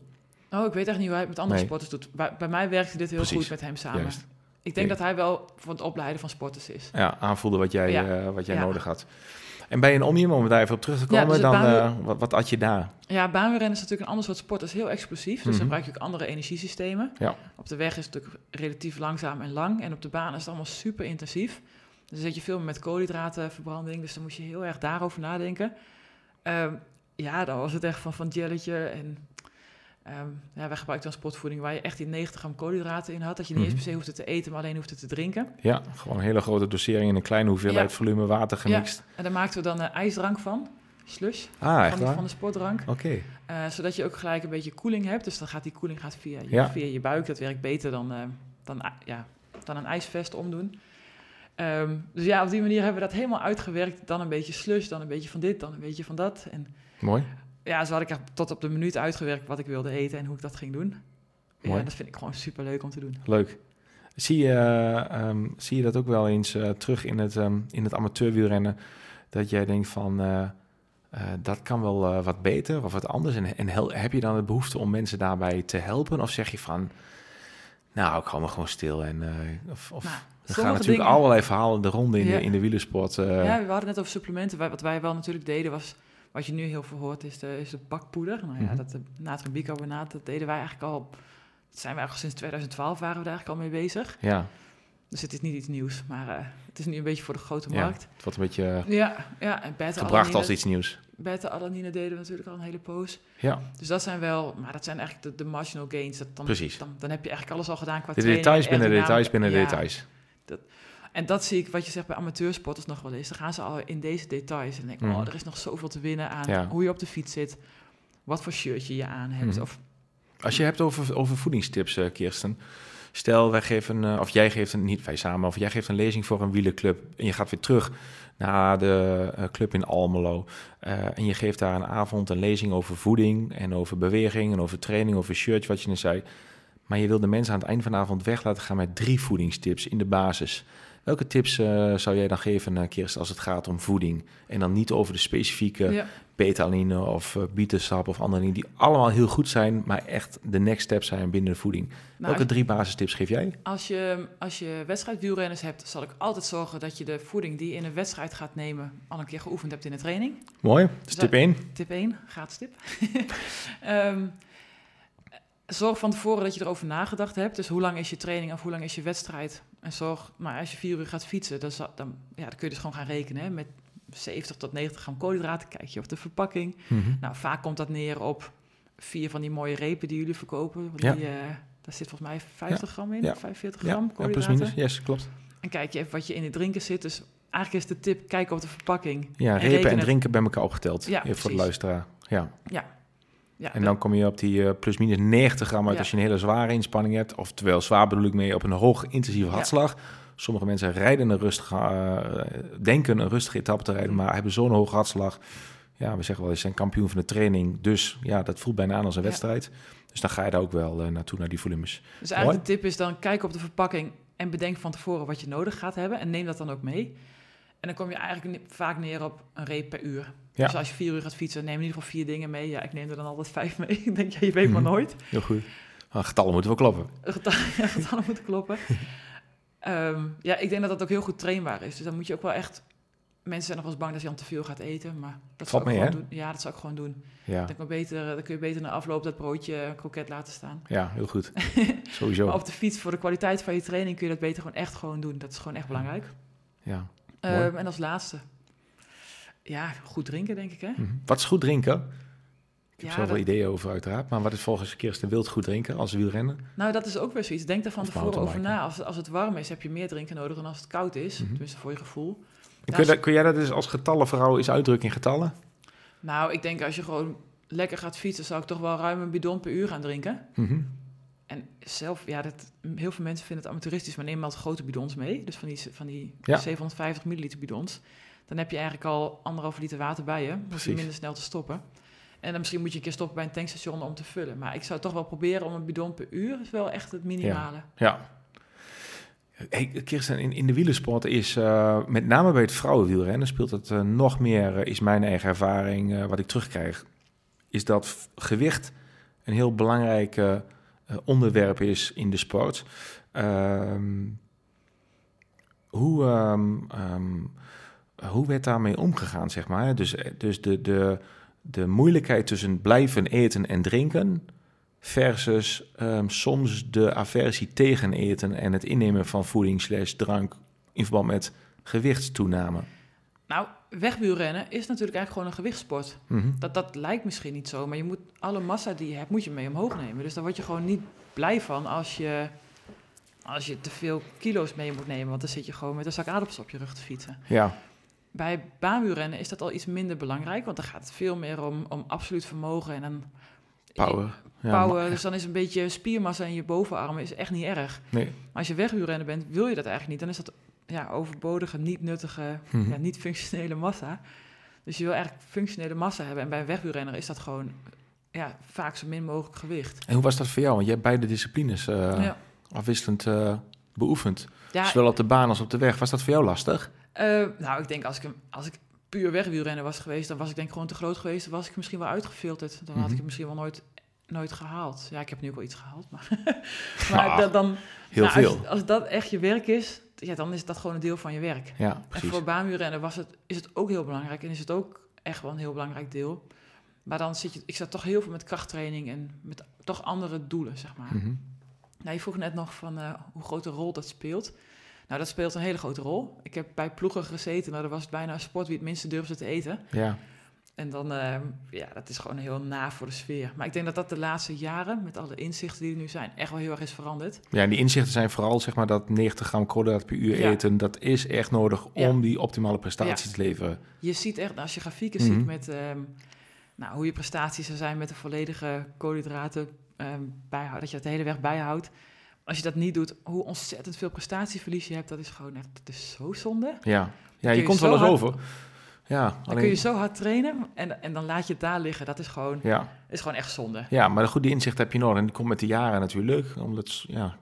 Speaker 1: Oh, ik weet echt niet hoe hij het met andere
Speaker 2: Nee.
Speaker 1: sporters doet. Bij, bij mij werkte dit heel
Speaker 2: Precies.
Speaker 1: goed met hem samen.
Speaker 2: Juist.
Speaker 1: Ik denk dat hij wel van het opleiden van sporters is.
Speaker 2: Ja, aanvoelde wat jij,
Speaker 1: Ja.
Speaker 2: eh, wat jij
Speaker 1: Ja.
Speaker 2: nodig had. En bij een omnium, om daar even op terug te
Speaker 1: Ja,
Speaker 2: komen,
Speaker 1: dus
Speaker 2: dan, eh, wat, wat at je daar?
Speaker 1: Ja, baanwielrennen is natuurlijk een ander soort sport. Dat is heel explosief. Dus
Speaker 2: Mhm.
Speaker 1: dan gebruik je ook andere energiesystemen. Op de weg is het natuurlijk relatief langzaam en lang. En op de baan is het allemaal super intensief. Dus dan zit je veel meer met koolhydratenverbranding. Dus dan moet je heel erg daarover nadenken. Ehm, ja, dan was het echt van, van jelletje. En ehm, ja, wij gebruikten dan sportvoeding waar je echt die 90 gram koolhydraten in had. Dat je niet
Speaker 2: Mhm.
Speaker 1: eens per se hoefde te eten, maar alleen hoefde te drinken.
Speaker 2: Ja, gewoon een hele grote dosering in een kleine hoeveelheid
Speaker 1: Ja.
Speaker 2: volume water gemixt.
Speaker 1: En daar maakten we dan een ijsdrank van. Slush.
Speaker 2: Ah,
Speaker 1: van, de, van de sportdrank.
Speaker 2: Oké.
Speaker 1: Eh, zodat je ook gelijk een beetje koeling hebt. Dus dan gaat die koeling gaat via, je,
Speaker 2: Ja.
Speaker 1: via je buik. Dat werkt beter dan, eh, dan, ja, dan een ijsvest omdoen. Ehm, dus ja, op die manier hebben we dat helemaal uitgewerkt. Dan een beetje slush, dan een beetje van dit, dan een beetje van dat. En
Speaker 2: Mooi.
Speaker 1: ja, zo had ik echt tot op de minuut uitgewerkt wat ik wilde eten en hoe ik dat ging doen.
Speaker 2: Mooi.
Speaker 1: Ja, dat vind ik gewoon super leuk om te doen.
Speaker 2: Leuk. Zie je, eh, ehm, zie je dat ook wel eens eh, terug in het, ehm, in het amateurwielrennen? Dat jij denkt van, eh, eh, dat kan wel wat beter of wat anders. En, en hel- heb je dan de behoefte om mensen daarbij te helpen? Of zeg je van, nou, ik hou me gewoon stil. En, of, of
Speaker 1: Nou,
Speaker 2: er gaan natuurlijk
Speaker 1: dingen-
Speaker 2: allerlei verhalen de ronde in,
Speaker 1: Ja.
Speaker 2: de, in de wielersport. eh.
Speaker 1: ja, we hadden net over supplementen. Wat wij wel natuurlijk deden was, wat je nu heel veel hoort, is de, is de bakpoeder. Nou ja,
Speaker 2: Mhm.
Speaker 1: dat de natriumbicarbonaat, dat deden wij eigenlijk al, dat zijn wij eigenlijk sinds 2012 waren we daar eigenlijk al mee bezig.
Speaker 2: ja,
Speaker 1: Dus het is niet iets nieuws, maar eh, het is nu een beetje voor de grote
Speaker 2: Ja.
Speaker 1: markt.
Speaker 2: het wordt een beetje eh,
Speaker 1: Ja, ja en
Speaker 2: gebracht als iets nieuws.
Speaker 1: beta-alanine deden we natuurlijk al een hele poos.
Speaker 2: Ja,
Speaker 1: Dus dat zijn wel, maar dat zijn eigenlijk de, de marginal gains. Dat dan,
Speaker 2: Precies.
Speaker 1: Dan, dan heb je eigenlijk alles al gedaan qua
Speaker 2: de details binnen de details binnen de
Speaker 1: Ja, En dat zie ik, wat je zegt bij amateursporters nog wel eens. Dan gaan ze al in deze details en
Speaker 2: Mhm.
Speaker 1: oh, er is nog zoveel te winnen aan
Speaker 2: Ja.
Speaker 1: hoe je op de fiets zit. Wat voor shirtje je aan hebt.
Speaker 2: Mhm.
Speaker 1: Of,
Speaker 2: Als je hebt over, over voedingstips, eh, Kirsten. Stel, wij geven, eh, of jij geeft een, niet wij samen, of jij geeft een lezing voor een wielerclub. En je gaat weer terug naar de eh, club in Almelo. en je geeft daar een avond een lezing over voeding en over beweging en over training, over shirt, wat je net zei. Maar je wil de mensen aan het eind van de avond weg laten gaan met drie voedingstips in de basis. Welke tips eh, zou jij dan geven, uh, Kirsten, als het gaat om voeding? En dan niet over de specifieke
Speaker 1: ja.
Speaker 2: betaline of uh, bietensap of andere dingen die allemaal heel goed zijn, maar echt de next step zijn binnen de voeding.
Speaker 1: Nou,
Speaker 2: Welke drie basistips geef jij?
Speaker 1: Als je, als je wedstrijdwielrenners hebt, zal ik altijd zorgen dat je de voeding die je in een wedstrijd gaat nemen, al een keer geoefend hebt in de training.
Speaker 2: Mooi. Dus
Speaker 1: Dat-
Speaker 2: tip 1.
Speaker 1: Tip 1, gratis tip. Ehm, zorg van tevoren dat je erover nagedacht hebt. Dus hoe lang is je training of hoe lang is je wedstrijd? En zorg, maar als je vier uur gaat fietsen, dan, dan, ja, dan kun je dus gewoon gaan rekenen. Hè, met 70 tot 90 gram koolhydraten, kijk je op de verpakking. Nou, vaak komt dat neer op vier van die mooie repen die jullie verkopen. Die, eh, daar zit volgens mij 50 gram in,
Speaker 2: Ja.
Speaker 1: of 45
Speaker 2: Ja,
Speaker 1: gram
Speaker 2: ja, plus
Speaker 1: koolhydraten.
Speaker 2: minus. Yes, klopt.
Speaker 1: En kijk je even wat je in het drinken zit. Dus eigenlijk is de tip, kijk op de verpakking.
Speaker 2: Ja,
Speaker 1: En
Speaker 2: repen en drinken bij elkaar opgeteld.
Speaker 1: Ja,
Speaker 2: Even voor de luisteraar. Ja.
Speaker 1: Ja. Ja
Speaker 2: En dan kom je op die eh, plus minus 90 gram uit
Speaker 1: Ja.
Speaker 2: als je een hele zware inspanning hebt. Oftewel, zwaar bedoel ik mee op een hoog intensieve
Speaker 1: Ja.
Speaker 2: hartslag. Sommige mensen rijden een rustige, eh, denken een rustige etappe te rijden,
Speaker 1: Mhm.
Speaker 2: maar hebben zo'n hoge hartslag. Ja, we zeggen wel, eens zijn kampioen van de training. Dus ja, dat voelt bijna aan als een wedstrijd. Dus dan ga je daar ook wel eh, naartoe, naar die volumes.
Speaker 1: Dus eigenlijk de tip is dan, kijk op de verpakking en bedenk van tevoren wat je nodig gaat hebben. En neem dat dan ook mee. En dan kom je eigenlijk vaak neer op een reep per uur.
Speaker 2: Ja.
Speaker 1: Dus als je vier uur gaat fietsen, neem in ieder geval vier dingen mee. Ja, ik neem er dan altijd vijf mee. ik denk, ja, je weet maar
Speaker 2: Mhm.
Speaker 1: nooit.
Speaker 2: Heel goed. Ah, getallen moeten wel kloppen.
Speaker 1: Getallen, ja, getallen moeten kloppen. Ehm, ja, ik denk dat dat ook heel goed trainbaar is. Dus dan moet je ook wel echt... Mensen zijn nog wel eens bang dat je dan te veel gaat eten, maar dat
Speaker 2: Valt
Speaker 1: zou ik
Speaker 2: mee,
Speaker 1: gewoon doen. Ja, dat zou ik gewoon doen.
Speaker 2: Ja,
Speaker 1: Dan, kan beter, dan kun je beter na afloop dat broodje kroket laten staan.
Speaker 2: ja heel goed.
Speaker 1: Maar
Speaker 2: Sowieso.
Speaker 1: op de fiets, voor de kwaliteit van je training, kun je dat beter gewoon echt gewoon doen. Dat is gewoon echt belangrijk.
Speaker 2: Ja.
Speaker 1: Ehm, en als laatste, ja, goed drinken, denk ik, hè?
Speaker 2: Mhm. Wat is goed drinken? Ik heb
Speaker 1: Ja,
Speaker 2: zoveel
Speaker 1: dat-
Speaker 2: ideeën over uiteraard. Maar wat is volgens Kirsten Wild goed drinken als wielrennen?
Speaker 1: Nou, dat is ook weer zoiets. Denk daar van tevoren over na. Als, als het warm is, heb je meer drinken nodig dan als het koud is.
Speaker 2: Mhm.
Speaker 1: Tenminste, voor je gevoel.
Speaker 2: En kun, je kun jij dat dus als getallen voor jou eens uitdrukken in getallen?
Speaker 1: Nou, ik denk als je gewoon lekker gaat fietsen, zou ik toch wel ruim een bidon per uur gaan drinken.
Speaker 2: Mhm.
Speaker 1: En zelf, ja, dat, heel veel mensen vinden het amateuristisch, maar neem altijd grote bidons mee. Dus van die, van die
Speaker 2: Ja.
Speaker 1: 750 milliliter bidons. Dan heb je eigenlijk al anderhalf liter water bij je.
Speaker 2: Precies.
Speaker 1: minder snel te stoppen. En dan misschien moet je een keer stoppen bij een tankstation om te vullen. Maar ik zou toch wel proberen om een bidon per uur. is wel echt het minimale.
Speaker 2: Ja. Hey, Kirsten, in, in de wielersport is eh, met name bij het vrouwenwielrennen speelt het eh, nog meer, eh, is mijn eigen ervaring, wat ik terugkrijg, is dat gewicht een heel belangrijk onderwerp is in de sport. Ehm, hoe, ehm, ehm, hoe werd daarmee omgegaan, zeg maar? Dus, dus de, de, de moeilijkheid tussen blijven eten en drinken versus ehm, soms de aversie tegen eten en het innemen van voeding slash drank in verband met gewichtstoename.
Speaker 1: Nou, wegwielrennen is natuurlijk eigenlijk gewoon een gewichtssport.
Speaker 2: Mhm.
Speaker 1: Dat, dat lijkt misschien niet zo, maar je moet alle massa die je hebt, moet je mee omhoog nemen. Dus daar word je gewoon niet blij van als je, als je te veel kilo's mee moet nemen. Want dan zit je gewoon met een zak aardappels op je rug te fietsen.
Speaker 2: Ja,
Speaker 1: Bij baanwielrennen is dat al iets minder belangrijk, want dan gaat het veel meer om, om absoluut vermogen en dan
Speaker 2: power. Ja,
Speaker 1: power. dus dan is een beetje spiermassa in je bovenarmen is echt niet erg.
Speaker 2: Nee.
Speaker 1: Maar als je wegwielrennen bent, wil je dat eigenlijk niet. Dan is dat ja, overbodige, niet nuttige,
Speaker 2: Mhm.
Speaker 1: ja, niet functionele massa. Dus je wil eigenlijk functionele massa hebben. En bij een wegwielrenner is dat gewoon ja, vaak zo min mogelijk gewicht.
Speaker 2: En hoe was dat voor jou? Want je hebt beide disciplines
Speaker 1: ja.
Speaker 2: afwisselend eh, beoefend.
Speaker 1: Ja,
Speaker 2: Zowel op de baan als op de weg. Was dat voor jou lastig?
Speaker 1: Eh, nou, ik denk als ik, als ik puur wegwielrenner was geweest, dan was ik denk gewoon te groot geweest. Dan was ik misschien wel uitgefilterd. Dan had ik
Speaker 2: Mhm.
Speaker 1: het misschien wel nooit, nooit gehaald. Ja, ik heb nu ook wel iets gehaald. Maar, maar
Speaker 2: Ah,
Speaker 1: da- dan,
Speaker 2: Heel
Speaker 1: nou,
Speaker 2: veel.
Speaker 1: Als, als dat echt je werk is, ja, dan is dat gewoon een deel van je werk.
Speaker 2: Ja,
Speaker 1: En
Speaker 2: precies.
Speaker 1: voor baanwielrennen was het, is het ook heel belangrijk en is het ook echt wel een heel belangrijk deel. Maar dan zit je, ik zat toch heel veel met krachttraining en met toch andere doelen, zeg maar.
Speaker 2: Mhm.
Speaker 1: Nou, je vroeg net nog van eh, hoe grote rol dat speelt. Nou, dat speelt een hele grote rol. Ik heb bij ploegen gezeten, nou, dat was het bijna een sport wie het minste durfde te eten.
Speaker 2: Ja,
Speaker 1: En dan, eh, ja, dat is gewoon heel na voor de sfeer. Maar ik denk dat dat de laatste jaren, met alle inzichten die er nu zijn, echt wel heel erg is veranderd.
Speaker 2: ja, en die inzichten zijn vooral zeg maar, dat 90 gram koolhydraten per uur
Speaker 1: Ja.
Speaker 2: eten. Dat is echt nodig
Speaker 1: Ja.
Speaker 2: om die optimale prestaties
Speaker 1: Ja.
Speaker 2: te leveren.
Speaker 1: Je ziet echt, als je grafieken
Speaker 2: Mhm.
Speaker 1: ziet met ehm, nou, hoe je prestaties er zijn met de volledige koolhydraten ehm bijhouden, dat je dat de hele weg bijhoudt. Als je dat niet doet, hoe ontzettend veel prestatieverlies je hebt, dat is gewoon echt, dat is zo zonde.
Speaker 2: Ja, ja je
Speaker 1: je
Speaker 2: komt wel eens over. Ja,
Speaker 1: Dan
Speaker 2: alleen,
Speaker 1: kun je zo hard trainen en, en dan laat je het daar liggen. Dat is gewoon,
Speaker 2: ja.
Speaker 1: is gewoon echt zonde.
Speaker 2: Ja, maar goed, die inzicht heb je nodig. En die komt met de jaren natuurlijk. Omdat, ja,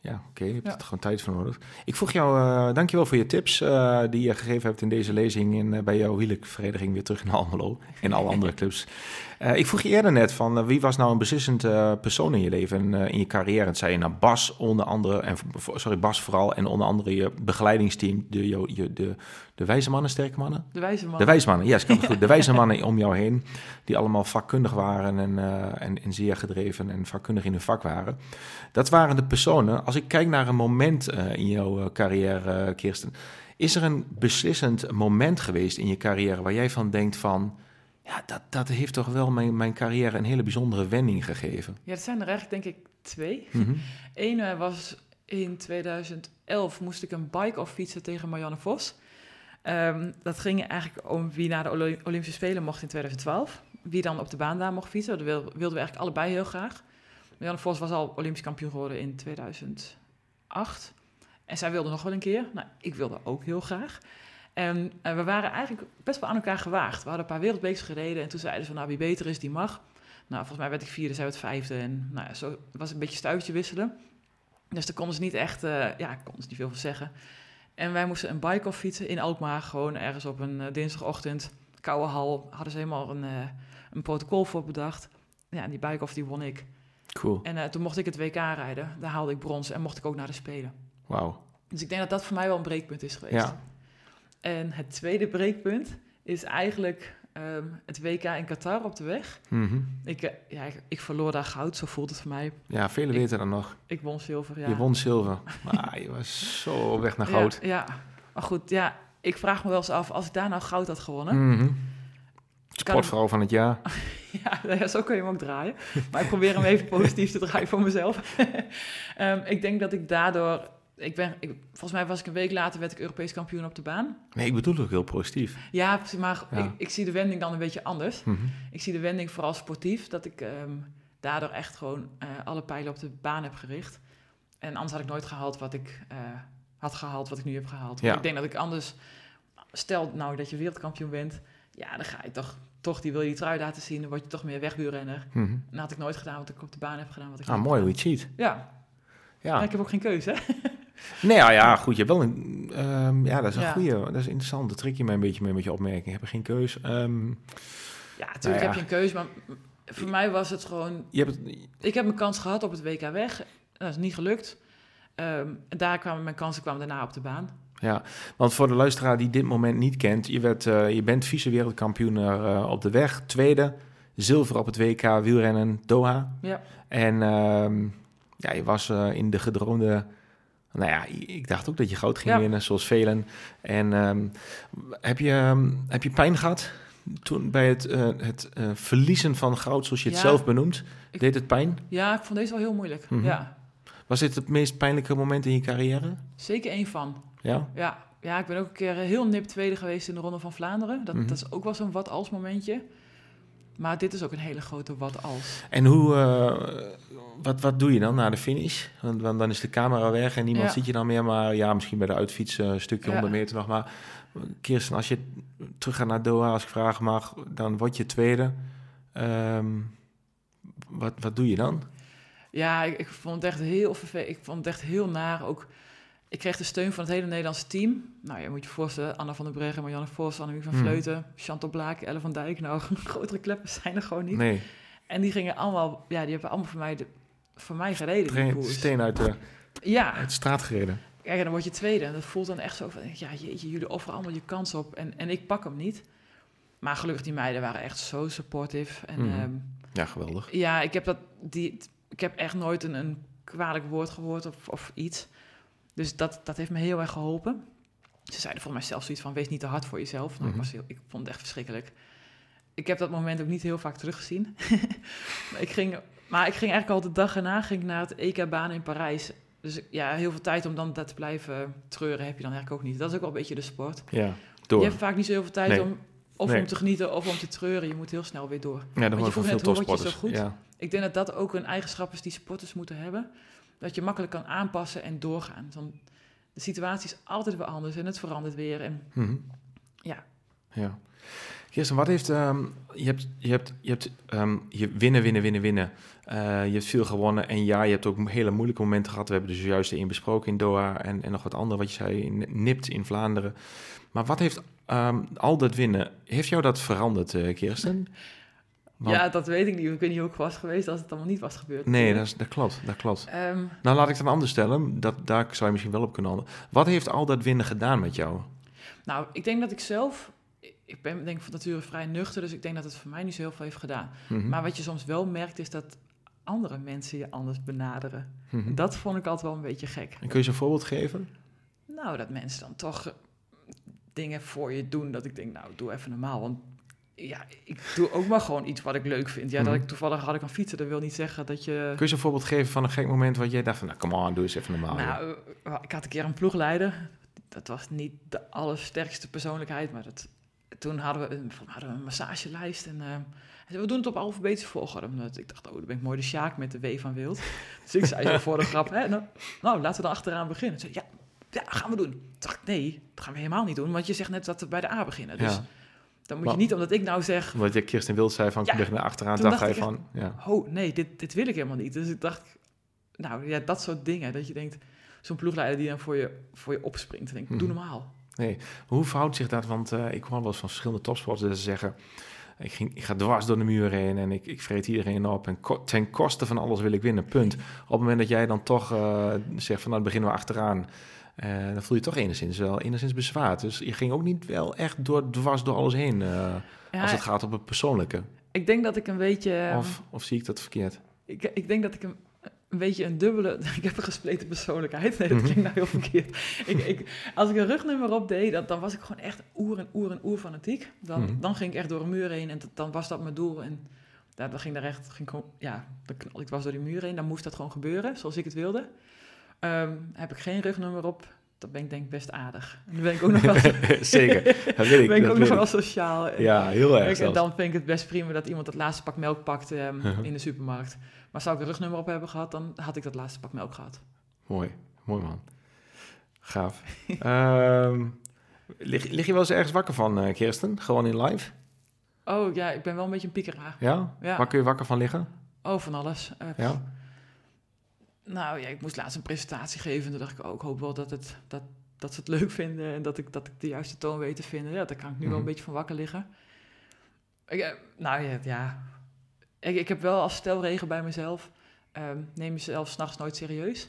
Speaker 2: ja oké, je hebt
Speaker 1: Ja.
Speaker 2: er gewoon tijd voor nodig. Ik vroeg jou, eh dankjewel voor je tips eh, die je gegeven hebt in deze lezing in, eh, bij jouw wielervereniging weer terug in Almelo en alle andere clubs. Eh, ik vroeg je eerder net van, eh, wie was nou een beslissend eh, persoon in je leven en in je carrière? En zei je nou Bas onder andere, en, sorry, Bas vooral, en onder andere je begeleidingsteam, de, je, de, de wijze mannen, sterke mannen?
Speaker 1: De wijze man.
Speaker 2: De wijsmannen, yes, kan het goed. De wijze mannen om jou heen, die allemaal vakkundig waren en, en, en zeer gedreven en vakkundig in hun vak waren. Dat waren de personen. Als ik kijk naar een moment in jouw carrière, Kirsten, is er een beslissend moment geweest in je carrière waar jij van denkt van, Ja, dat, dat heeft toch wel mijn, mijn carrière een hele bijzondere wending gegeven.
Speaker 1: Ja, dat zijn er eigenlijk denk ik twee.
Speaker 2: Mhm.
Speaker 1: Eén eh, was in 2011 moest ik een bike-off fietsen tegen Marianne Vos. Ehm, dat ging eigenlijk om wie naar de Olympische Spelen mocht in 2012. Wie dan op de baan daar mocht fietsen. Dat wil- wilden we eigenlijk allebei heel graag. Marianne Vos was al Olympisch kampioen geworden in 2008. En zij wilde nog wel een keer. Nou, ik wilde ook heel graag. En eh, we waren eigenlijk best wel aan elkaar gewaagd. We hadden een paar wereldbekers gereden. En toen zeiden ze van, nou, wie beter is, die mag. Nou, volgens mij werd ik vierde, zij werd vijfde. En nou, ja, zo het was een beetje stuitje wisselen. Dus daar konden ze niet echt, eh, ja, konden ze niet veel van zeggen. En wij moesten een bike-off fietsen in Alkmaar, gewoon ergens op een eh, dinsdagochtend. Koude hal, hadden ze helemaal een, een protocol voor bedacht. Ja, en die bike-off die won ik.
Speaker 2: Cool.
Speaker 1: En toen mocht ik het WK rijden, daar haalde ik brons en mocht ik ook naar de Spelen.
Speaker 2: Wauw.
Speaker 1: Dus ik denk dat dat voor mij wel een breekpunt is geweest.
Speaker 2: Ja.
Speaker 1: En het tweede breekpunt is eigenlijk ehm, het WK in Qatar op de weg.
Speaker 2: Mhm.
Speaker 1: Ik, eh, ja, ik, ik verloor daar goud, zo voelt het voor mij.
Speaker 2: Ja, velen
Speaker 1: Ik-
Speaker 2: weten dan nog.
Speaker 1: Ik won zilver, ja.
Speaker 2: Je won zilver. Maar je was zo op weg naar goud.
Speaker 1: Ja, ja, maar goed, ja, ik vraag me wel eens af, als ik daar nou goud had gewonnen...
Speaker 2: Mhm. Sportvrouw van het jaar.
Speaker 1: Ja, ja, zo kun je hem ook draaien. Maar ik probeer hem even positief te draaien voor mezelf. Ehm, ik denk dat ik daardoor... Ik ben, ik, volgens mij was ik een week later werd ik Europees kampioen op de baan.
Speaker 2: Nee, ik bedoel ook heel positief.
Speaker 1: Ja, maar
Speaker 2: Ja.
Speaker 1: Ik, ik zie de wending dan een beetje anders.
Speaker 2: Mhm.
Speaker 1: Ik zie de wending vooral sportief, dat ik ehm, daardoor echt gewoon eh, alle pijlen op de baan heb gericht. En anders had ik nooit gehaald wat ik eh, had gehaald, wat ik nu heb gehaald.
Speaker 2: Ja.
Speaker 1: Ik denk dat ik anders, stel nou dat je wereldkampioen bent, ja, dan ga je toch, toch die wil je die trui laten zien, dan word je toch meer wegbuurrenner.
Speaker 2: Mhm.
Speaker 1: En dat had ik nooit gedaan wat ik op de baan heb gedaan. Wat ik
Speaker 2: Ah, mooi hoe je het
Speaker 1: gedaan. Ja,
Speaker 2: Ja.
Speaker 1: maar ik heb ook geen keuze.
Speaker 2: Nee, ja, ja, goed. Je hebt wel een... ehm, ja, dat is een
Speaker 1: Ja.
Speaker 2: goede... Dat is interessant. Dat trek je mij een beetje mee met je opmerking. Heb je geen keus? Ehm,
Speaker 1: Ja, natuurlijk
Speaker 2: Nou ja.
Speaker 1: heb je een keuze, maar voor mij was het gewoon
Speaker 2: je hebt het,
Speaker 1: Ik heb mijn kans gehad op het WK weg. Dat is niet gelukt. Ehm, en daar kwamen mijn kansen kwamen daarna op de baan.
Speaker 2: Ja, want voor de luisteraar die dit moment niet kent, je, werd, eh, je bent vice-wereldkampioen eh, op de weg. Tweede, zilver op het WK wielrennen Doha.
Speaker 1: Ja.
Speaker 2: En ja, je was eh, in de gedroomde... Nou ja, ik dacht ook dat je goud ging
Speaker 1: Ja.
Speaker 2: winnen, zoals velen. En ehm, heb, je, ehm, heb je pijn gehad toen bij het, eh, het eh, verliezen van goud, zoals je het zelf benoemt?
Speaker 1: Ik-
Speaker 2: Deed het pijn?
Speaker 1: Ja, ik vond deze wel heel moeilijk.
Speaker 2: Mhm.
Speaker 1: Ja,
Speaker 2: Was dit het meest pijnlijke moment in je carrière?
Speaker 1: zeker één van.
Speaker 2: Ja?
Speaker 1: Ja, ja, ik ben ook een keer heel nip tweede geweest in de Ronde van Vlaanderen. Dat,
Speaker 2: Mhm.
Speaker 1: dat is ook wel zo'n wat-als momentje. Maar dit is ook een hele grote wat-als.
Speaker 2: En hoe, eh, wat, wat doe je dan na de finish? Want, want dan is de camera weg en niemand
Speaker 1: Ja.
Speaker 2: ziet je dan meer. Maar ja, misschien bij de uitfiets een stukje
Speaker 1: Ja.
Speaker 2: 100 meter nog. Maar Kirsten, als je terug gaat naar Doha, als ik vragen mag, dan word je tweede. Ehm, wat, wat doe je dan?
Speaker 1: Ja, ik, ik vond het echt heel vervelend. Ik vond het echt heel naar. Ook, ik kreeg de steun van het hele Nederlandse team. Nou, je moet je voorstellen, Anna van der Breggen, Marianne Vos, Annemiek van
Speaker 2: Mhm.
Speaker 1: Vleuten, Chantal Blaak, Elle van Dijk. Nou, grotere kleppen zijn er gewoon niet.
Speaker 2: Nee,
Speaker 1: En die gingen allemaal, ja, die hebben allemaal voor mij, de, voor mij gereden.
Speaker 2: train, steen uit de,
Speaker 1: Ja,
Speaker 2: uit de straat gereden.
Speaker 1: kijk, en dan word je tweede. En dat voelt dan echt zo van, ja, jeetje, jullie offeren allemaal je kans op. En, en ik pak hem niet. Maar gelukkig, die meiden waren echt zo supportive. En
Speaker 2: Mhm.
Speaker 1: ehm,
Speaker 2: Ja, geweldig.
Speaker 1: ja, ik heb, dat, die, ik heb echt nooit een, een kwalijk woord gehoord of, of iets. Dus dat, dat heeft me heel erg geholpen. Ze zeiden volgens mij zelfs zoiets van, wees niet te hard voor jezelf. Nou,
Speaker 2: Mhm.
Speaker 1: ik, was heel, ik vond het echt verschrikkelijk. Ik heb dat moment ook niet heel vaak teruggezien. maar, ik ging, maar ik ging eigenlijk al de dag erna ging naar het EK-baan in Parijs. Dus ja, heel veel tijd om dan dat te blijven treuren heb je dan eigenlijk ook niet. Dat is ook wel een beetje de sport.
Speaker 2: Ja, door.
Speaker 1: Je hebt vaak niet zo heel veel tijd
Speaker 2: Nee.
Speaker 1: om of
Speaker 2: Nee.
Speaker 1: om te genieten of om te treuren. Je moet heel snel weer door.
Speaker 2: ja, dat
Speaker 1: je
Speaker 2: hoor veel
Speaker 1: je zo
Speaker 2: topsporters.
Speaker 1: goed?
Speaker 2: Ja.
Speaker 1: Ik denk dat dat ook een eigenschap is die sporters moeten hebben. Dat je makkelijk kan aanpassen en doorgaan. Want de situatie is altijd weer anders en het verandert weer. En
Speaker 2: Mhm.
Speaker 1: Ja.
Speaker 2: Ja. Kirsten, wat heeft... ehm, je hebt, je hebt, je hebt ehm, je winnen, winnen, winnen, winnen. Eh, je hebt veel gewonnen. En ja, je hebt ook hele moeilijke momenten gehad. We hebben er zojuist één besproken in Doha. En, en nog wat andere wat je zei, in Nipt in Vlaanderen. Maar wat heeft ehm, al dat winnen... Heeft jou dat veranderd, eh, Kirsten? Want-
Speaker 1: ja, dat weet ik niet. Ik weet niet hoe ik was geweest als het allemaal niet was gebeurd.
Speaker 2: Nee, dat, is, dat klopt, dat klopt.
Speaker 1: Ehm,
Speaker 2: Nou, laat ik het dan anders stellen. Dat, daar zou je misschien wel op kunnen handelen. Wat heeft al dat winnen gedaan met jou?
Speaker 1: nou, ik denk dat ik zelf... Ik ben denk ik van nature vrij nuchter, dus ik denk dat het voor mij niet zo heel veel heeft gedaan.
Speaker 2: Mhm.
Speaker 1: Maar wat je soms wel merkt, is dat andere mensen je anders benaderen.
Speaker 2: Mhm.
Speaker 1: Dat vond ik altijd wel een beetje gek.
Speaker 2: En kun je eens een voorbeeld geven?
Speaker 1: Nou, dat mensen dan toch dingen voor je doen dat ik denk, nou, doe even normaal. Want ja, ik doe ook maar gewoon iets wat ik leuk vind. Ja,
Speaker 2: Mhm.
Speaker 1: dat ik toevallig had ik een fietsen, dat wil niet zeggen dat je...
Speaker 2: Kun je een voorbeeld geven van een gek moment wat jij dacht van, nou, come on, doe eens even normaal.
Speaker 1: Nou, eh, ik had een keer een ploegleider. Dat was niet de allersterkste persoonlijkheid, maar dat, toen hadden we, een, hadden we een massagelijst. En eh, zei, we doen het op alfabetische volgorde. Omdat Ik dacht, oh, dan ben ik mooi de Sjaak met de W van Wild. Dus ik zei voor de grap, hè, nou, nou, laten we dan achteraan beginnen. Zei, ja, ja, gaan we doen. Toen dacht ik, nee, dat gaan we helemaal niet doen. Want je zegt net dat we bij de A beginnen. Dus
Speaker 2: ja.
Speaker 1: Dan moet
Speaker 2: Maar-
Speaker 1: je niet, omdat ik nou zeg,
Speaker 2: Wat je Kirsten Wild zei van,
Speaker 1: Ja,
Speaker 2: ik lig naar achteraan,
Speaker 1: toen
Speaker 2: dacht
Speaker 1: dacht
Speaker 2: hij
Speaker 1: ik
Speaker 2: van, ja.
Speaker 1: oh nee, dit, dit wil ik helemaal niet. Dus ik dacht, nou ja, dat soort dingen. Dat je denkt, zo'n ploegleider die dan voor je, voor je opspringt. En denk, doe
Speaker 2: Mhm.
Speaker 1: normaal.
Speaker 2: Hoe verhoudt zich dat? Want eh, ik hoor wel eens van verschillende topsporters dat ze zeggen... Ik, ging, ik ga dwars door de muur heen en ik, ik vreet iedereen op. En ko- ten koste van alles wil ik winnen, punt. Op het moment dat jij dan toch eh, zegt van... Nou, beginnen we achteraan. Eh, dan voel je toch enigszins wel enigszins bezwaard. Dus je ging ook niet wel echt door, dwars door alles heen... eh,
Speaker 1: Ja,
Speaker 2: als het gaat op het persoonlijke.
Speaker 1: ik denk dat ik een beetje... ehm,
Speaker 2: Of, of zie ik dat verkeerd?
Speaker 1: Ik, ik denk dat ik een, een beetje een dubbele... Ik heb een gespleten persoonlijkheid. Nee, dat
Speaker 2: Mhm.
Speaker 1: klinkt nou heel verkeerd. ik, ik, als ik een rugnummer op deed, dan, dan was ik gewoon echt oer en oer en oer fanatiek. Dan,
Speaker 2: Mhm.
Speaker 1: dan ging ik echt door een muur heen en dan was dat mijn doel. En ja, dan ging daar echt... Ging gewoon, ja, dan knal ik was door die muur heen. Dan moest dat gewoon gebeuren, zoals ik het wilde. Ehm, heb ik geen rugnummer op, dan ben ik denk ik best aardig. Dan ben ik ook nog wel...
Speaker 2: Zeker, dat weet ik.
Speaker 1: ben ik
Speaker 2: dat
Speaker 1: ook nog wel sociaal. En-
Speaker 2: Ja, heel erg
Speaker 1: en dan vind ik het best prima dat iemand het laatste pak melk pakt ehm, in de supermarkt. Maar zou ik een rugnummer op hebben gehad, dan had ik dat laatste pak melk gehad.
Speaker 2: Mooi, mooi man. Gaaf. Ehm, lig, lig je wel eens ergens wakker van, eh, Kirsten? Gewoon in live?
Speaker 1: Oh ja, ik ben wel een beetje een piekeraar.
Speaker 2: Ja?
Speaker 1: Ja.
Speaker 2: Waar kun je wakker van liggen?
Speaker 1: Oh, van alles. Eh,
Speaker 2: Ja?
Speaker 1: Nou ja, ik moest laatst een presentatie geven. En toen dacht ik, oh, ik hoop wel dat, het, dat, dat ze het leuk vinden en dat ik, dat ik de juiste toon weet te vinden. Ja, daar kan ik nu wel
Speaker 2: Mhm.
Speaker 1: een beetje van wakker liggen. Ik, eh, nou ja, ja. Ik, ik heb wel als stelregel bij mezelf, ehm, neem jezelf s'nachts nooit serieus.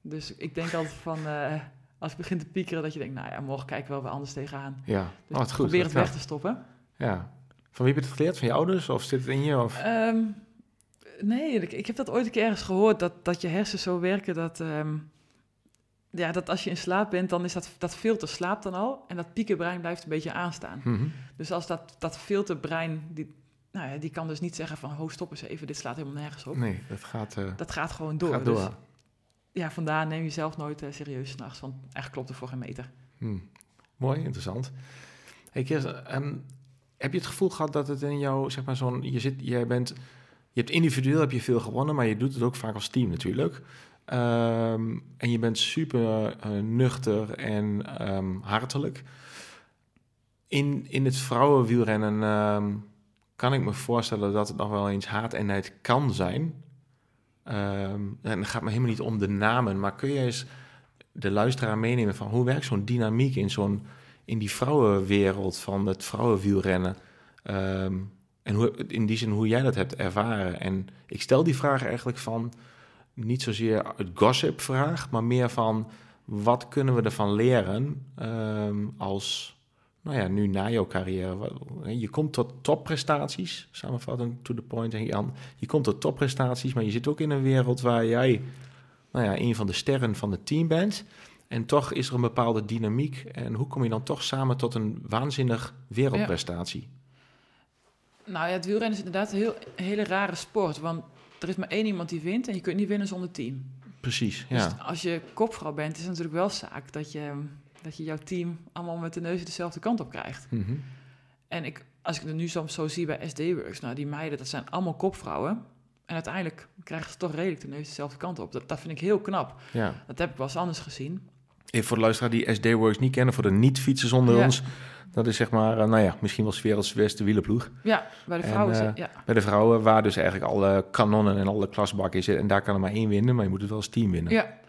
Speaker 1: Dus ik denk altijd van, eh, als ik begin te piekeren, dat je denkt, nou ja, morgen kijken we wel weer anders tegenaan.
Speaker 2: Ja.
Speaker 1: Dus
Speaker 2: oh, goed.
Speaker 1: probeer het weg te stoppen.
Speaker 2: Ja. Van wie heb je het geleerd? Van je ouders? Of zit het in je? Of?
Speaker 1: Ehm, nee, ik, ik heb dat ooit een keer ergens gehoord, dat, dat je hersens zo werken dat, ehm, ja, dat als je in slaap bent, dan is dat, dat filter slaapt dan al en dat piekenbrein blijft een beetje aanstaan.
Speaker 2: Mhm.
Speaker 1: Dus als dat, dat filterbrein, die, nou ja, die kan dus niet zeggen van, ho, stop eens even, dit slaat helemaal nergens op.
Speaker 2: Nee, dat gaat, eh,
Speaker 1: Dat gaat gewoon door.
Speaker 2: gaat door.
Speaker 1: Dus ja, vandaar neem jezelf nooit eh, serieus s'nachts, want eigenlijk klopt er voor geen meter.
Speaker 2: Hm. Mooi, interessant. Hey Kirsten, ehm, heb je het gevoel gehad dat het in jou, zeg maar, zo'n... Je, zit, jij bent, je hebt individueel heb je veel gewonnen, maar je doet het ook vaak als team natuurlijk. Ehm, en je bent super eh, nuchter en ehm, hartelijk. In, in het vrouwenwielrennen ehm, kan ik me voorstellen dat het nog wel eens haat en nijd kan zijn. En het gaat me helemaal niet om de namen, maar kun je eens de luisteraar meenemen van hoe werkt zo'n dynamiek in, zo'n, in die vrouwenwereld van het vrouwenwielrennen? En hoe, in die zin hoe jij dat hebt ervaren. En ik stel die vraag eigenlijk van niet zozeer het gossip vraag, maar meer van wat kunnen we ervan leren ehm, als, nou ja, nu na jouw carrière. Je komt tot topprestaties, samenvattend to the point. En Jan, je komt tot topprestaties, maar je zit ook in een wereld waar jij, nou ja, een van de sterren van het team bent. En toch is er een bepaalde dynamiek. En hoe kom je dan toch samen tot een waanzinnig wereldprestatie?
Speaker 1: Nou ja, het wielrennen is inderdaad een heel, een hele rare sport, want er is maar één iemand die wint en je kunt niet winnen zonder team.
Speaker 2: Precies, ja.
Speaker 1: Dus als je kopvrouw bent, is het natuurlijk wel zaak dat je, dat je jouw team allemaal met de neus dezelfde kant op krijgt.
Speaker 2: Mhm.
Speaker 1: En ik, als ik het nu soms zo zie bij SD Works, nou die meiden, dat zijn allemaal kopvrouwen. En uiteindelijk krijgen ze toch redelijk de neus dezelfde kant op. Dat, dat vind ik heel knap.
Speaker 2: ja.
Speaker 1: Dat heb ik wel eens anders gezien.
Speaker 2: Even voor de luisteraar die SD Works niet kennen, voor de niet-fietsers onder
Speaker 1: Ja.
Speaker 2: ons. Dat is zeg maar, eh, nou ja, misschien wel werelds beste wielenploeg.
Speaker 1: Ja, bij de
Speaker 2: En,
Speaker 1: vrouwen.
Speaker 2: eh,
Speaker 1: ja.
Speaker 2: Bij de vrouwen, waar dus eigenlijk alle kanonnen en alle klasbakken zitten. En daar kan er maar één winnen, maar je moet het wel als team winnen.
Speaker 1: Ja,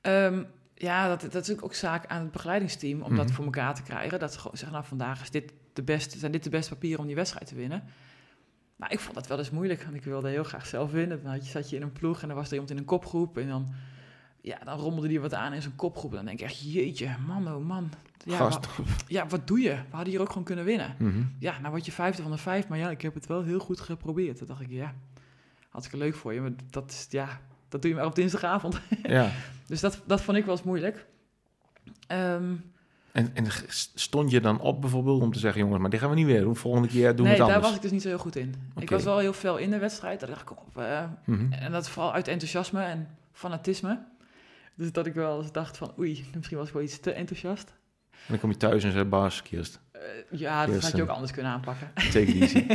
Speaker 1: Ehm, ja dat, dat is natuurlijk ook zaak aan het begeleidingsteam om dat
Speaker 2: Mhm.
Speaker 1: voor elkaar te krijgen. Dat ze gewoon zeggen, nou vandaag is dit de beste, zijn dit de beste papieren om die wedstrijd te winnen. Nou, ik vond dat wel eens moeilijk, want ik wilde heel graag zelf winnen. Dan had je, zat je in een ploeg en dan was er iemand in een kopgroep en dan, ja, dan rommelde die wat aan in zo'n kopgroep. Dan denk ik echt, jeetje, man, oh man. Ja,
Speaker 2: Gast.
Speaker 1: wa- ja, wat doe je? We hadden hier ook gewoon kunnen winnen.
Speaker 2: Mhm.
Speaker 1: Ja, nou word je vijfde van de vijf, maar ja, ik heb het wel heel goed geprobeerd. Toen dacht ik, ja, hartstikke leuk voor je, maar dat is, ja, dat doe je maar op dinsdagavond.
Speaker 2: Ja,
Speaker 1: Dus dat, dat vond ik wel eens moeilijk. Ehm,
Speaker 2: En, en stond je dan op bijvoorbeeld om te zeggen, jongens, maar dit gaan we niet weer doen. Volgende keer doen we
Speaker 1: nee,
Speaker 2: het anders.
Speaker 1: daar was ik dus niet zo heel goed in. Ik was wel heel veel in de wedstrijd. Daar dacht ik op. eh,
Speaker 2: Mhm.
Speaker 1: en dat vooral uit enthousiasme en fanatisme. Dus dat ik wel eens dacht van, oei, misschien was ik wel iets te enthousiast.
Speaker 2: En dan kom je thuis en zeg, Bas, Kirst,
Speaker 1: ja, dat had je ook anders kunnen aanpakken.
Speaker 2: take it easy.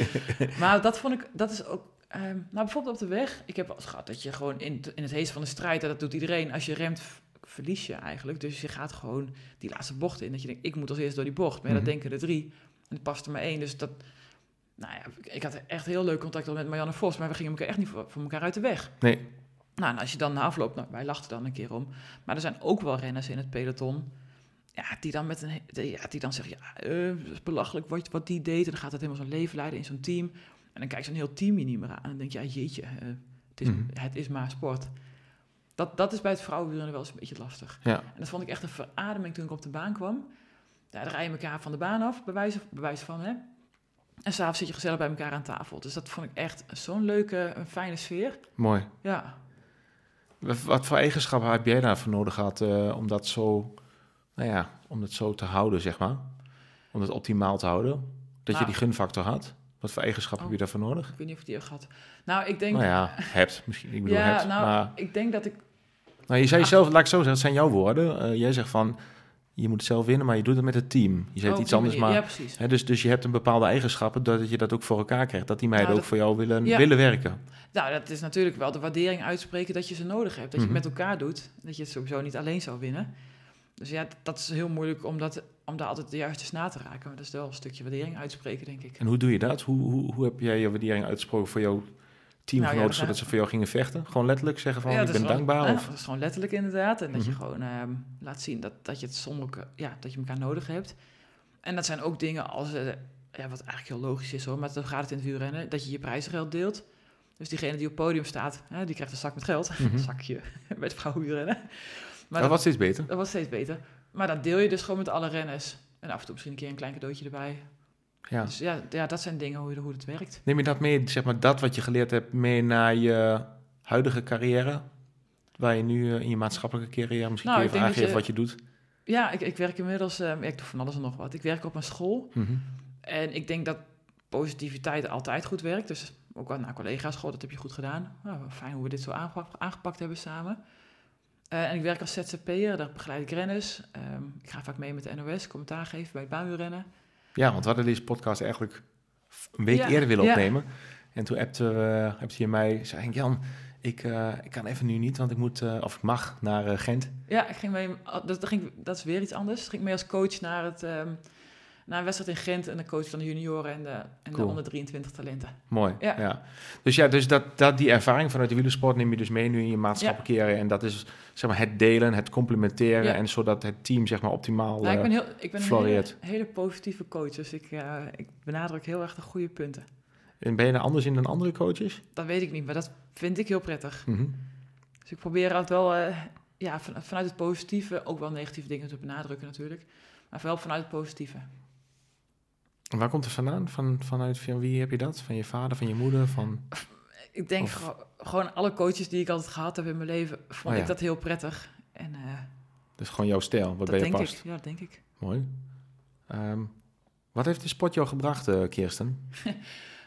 Speaker 1: maar dat vond ik, dat is ook... ehm, nou, bijvoorbeeld op de weg. Ik heb wel eens gehad dat je gewoon in, in het heest van de strijd... dat doet iedereen. Als je remt, verlies je eigenlijk. Dus je gaat gewoon die laatste bocht in. Dat je denkt, ik moet als eerst door die bocht. Maar ja,
Speaker 2: Mhm.
Speaker 1: dat denken er drie. En het past er maar één. Dus dat... Nou ja, ik- ik had echt heel leuk contact met Marianne Vos... maar we gingen elkaar echt niet voor, voor elkaar uit de weg.
Speaker 2: Nee,
Speaker 1: Nou, en als je dan na afloop, nou, wij lachten dan een keer om. Maar er zijn ook wel renners in het peloton. Ja, die dan met een. Ja, die dan zeggen: ja, eh, is belachelijk wat, wat die deed. En dan gaat het helemaal zo'n leven leiden in zo'n team. En dan kijkt zo'n heel team je niet meer aan. En dan denk je: ja, jeetje, eh, het, is,
Speaker 2: Mhm.
Speaker 1: het is maar sport. Dat, dat is bij het vrouwenwielrennen wel eens een beetje lastig.
Speaker 2: ja.
Speaker 1: En dat vond ik echt een verademing toen ik op de baan kwam. Ja, dan rij je elkaar van de baan af, bij wijze, bij wijze van, hè. En s'avonds zit je gezellig bij elkaar aan tafel. Dus dat vond ik echt zo'n leuke, een fijne sfeer.
Speaker 2: Mooi.
Speaker 1: Ja,
Speaker 2: Wat, voor eigenschappen heb jij daarvoor nodig gehad eh, om dat zo, nou ja, om dat zo te houden, zeg maar? Om dat optimaal te houden? Dat je
Speaker 1: Nou.
Speaker 2: die gunfactor had? Wat voor eigenschappen
Speaker 1: Oh.
Speaker 2: heb je daarvoor nodig?
Speaker 1: Ik weet niet of ik die heb gehad. Nou, ik denk...
Speaker 2: Nou ja, hebt misschien. Ik bedoel,
Speaker 1: ja,
Speaker 2: hebt.
Speaker 1: nou,
Speaker 2: Maar
Speaker 1: ik denk dat ik...
Speaker 2: nou, je zei
Speaker 1: Ah.
Speaker 2: zelf, laat ik zo zeggen, het zijn jouw woorden. Eh, jij zegt van, je moet het zelf winnen, maar je doet het met het team. Je zei
Speaker 1: oh,
Speaker 2: iets anders,
Speaker 1: manier.
Speaker 2: maar...
Speaker 1: Ja, precies.
Speaker 2: Hè, dus, dus je hebt een bepaalde eigenschappen dat je dat ook voor elkaar krijgt. Dat die meiden
Speaker 1: Nou,
Speaker 2: ook voor jou willen,
Speaker 1: Ja.
Speaker 2: willen werken.
Speaker 1: Nou, dat is natuurlijk wel de waardering uitspreken dat je ze nodig hebt. Dat je
Speaker 2: Mhm.
Speaker 1: het met elkaar doet. Dat je het sowieso niet alleen zou winnen. Dus ja, dat is heel moeilijk om, dat, om daar altijd de juiste snaar te raken. Maar dat is wel een stukje waardering uitspreken, denk ik.
Speaker 2: En hoe doe je dat? Hoe, hoe, hoe heb jij je waardering uitgesproken voor jouw teamgenoten,
Speaker 1: Nou ja,
Speaker 2: zodat
Speaker 1: dat-
Speaker 2: ze voor jou gingen vechten? Gewoon letterlijk zeggen van,
Speaker 1: Ja,
Speaker 2: ik ben
Speaker 1: gewoon-
Speaker 2: dankbaar?
Speaker 1: ja,
Speaker 2: of?
Speaker 1: dat is gewoon letterlijk inderdaad. En dat je
Speaker 2: Mhm.
Speaker 1: gewoon ehm, laat zien dat, dat je het zonder ja, dat je elkaar nodig hebt. En dat zijn ook dingen als, eh, ja, wat eigenlijk heel logisch is hoor, maar dan gaat het in het wielrennen, dat je je prijzengeld deelt. Dus diegene die op het podium staat, hè, die krijgt een zak met geld.
Speaker 2: Mhm.
Speaker 1: Een zakje met vrouwenwielrennen. Maar
Speaker 2: dat
Speaker 1: dat,
Speaker 2: was steeds beter.
Speaker 1: dat was steeds beter. Maar dat deel je dus gewoon met alle renners. En af en toe misschien een keer een klein cadeautje erbij.
Speaker 2: Ja.
Speaker 1: Dus ja, ja, dat zijn dingen hoe, je- hoe het werkt.
Speaker 2: Neem je dat mee, zeg maar, dat wat je geleerd hebt, mee naar je huidige carrière? Waar je nu eh, in je maatschappelijke carrière misschien
Speaker 1: Nou,
Speaker 2: even
Speaker 1: je-
Speaker 2: wat je doet?
Speaker 1: Ja, ik, ik werk inmiddels, ehm, ik doe van alles en nog wat. Ik werk op een school
Speaker 2: Mhm.
Speaker 1: En ik denk dat positiviteit altijd goed werkt. Dus ook naar collega's, goh, dat heb je goed gedaan. Nou, fijn hoe we dit zo aangepakt, aangepakt hebben samen. Eh, en ik werk als ZZP'er, daar begeleid ik renners. Ehm, ik ga vaak mee met de NOS, commentaar geven bij het baanwielrennen.
Speaker 2: Ja, want we hadden deze podcast eigenlijk een week
Speaker 1: Ja,
Speaker 2: eerder willen
Speaker 1: ja.
Speaker 2: opnemen. En toen appte, uh, appte je mij, zei ik, Jan, ik, eh, ik kan even nu niet, want ik moet, eh, of ik mag, naar eh, Gent.
Speaker 1: Ja, ik ging mee, dat, dat, ging, dat is weer iets anders. Ik ging mee als coach naar, het, ehm, naar een wedstrijd in Gent... en de coach van de junioren en de, en
Speaker 2: Cool.
Speaker 1: de onder 23 talenten.
Speaker 2: Mooi, ja.
Speaker 1: Ja.
Speaker 2: Dus ja, dus dat, dat, die ervaring vanuit de wielersport neem je dus mee nu in je maatschappelijke carrière. En dat is zeg maar het delen, het complementeren
Speaker 1: Ja.
Speaker 2: en zodat het team zeg maar optimaal...
Speaker 1: Nou, ik ben,
Speaker 2: eh,
Speaker 1: heel, ik ben een hele, positieve coach, dus ik, eh, ik benadruk heel erg de goede punten.
Speaker 2: en ben je er anders in dan andere coaches?
Speaker 1: Dat weet ik niet, maar dat vind ik heel prettig.
Speaker 2: Mhm.
Speaker 1: Dus ik probeer altijd wel eh, ja, van- vanuit het positieve, ook wel negatieve dingen te benadrukken natuurlijk. Maar vooral vanuit het positieve.
Speaker 2: Waar komt het vandaan? Van, vanuit van wie heb je dat? Van je vader, van je moeder? Van...
Speaker 1: Ik denk
Speaker 2: Of-
Speaker 1: gewoon alle coaches die ik altijd gehad heb in mijn leven, vond
Speaker 2: Oh ja.
Speaker 1: ik dat heel prettig. En eh,
Speaker 2: Dus gewoon jouw stijl, wat bij je
Speaker 1: denk
Speaker 2: past.
Speaker 1: ik. Ja, dat denk ik.
Speaker 2: Mooi. Ehm, wat heeft de sport jou gebracht, eh, Kirsten?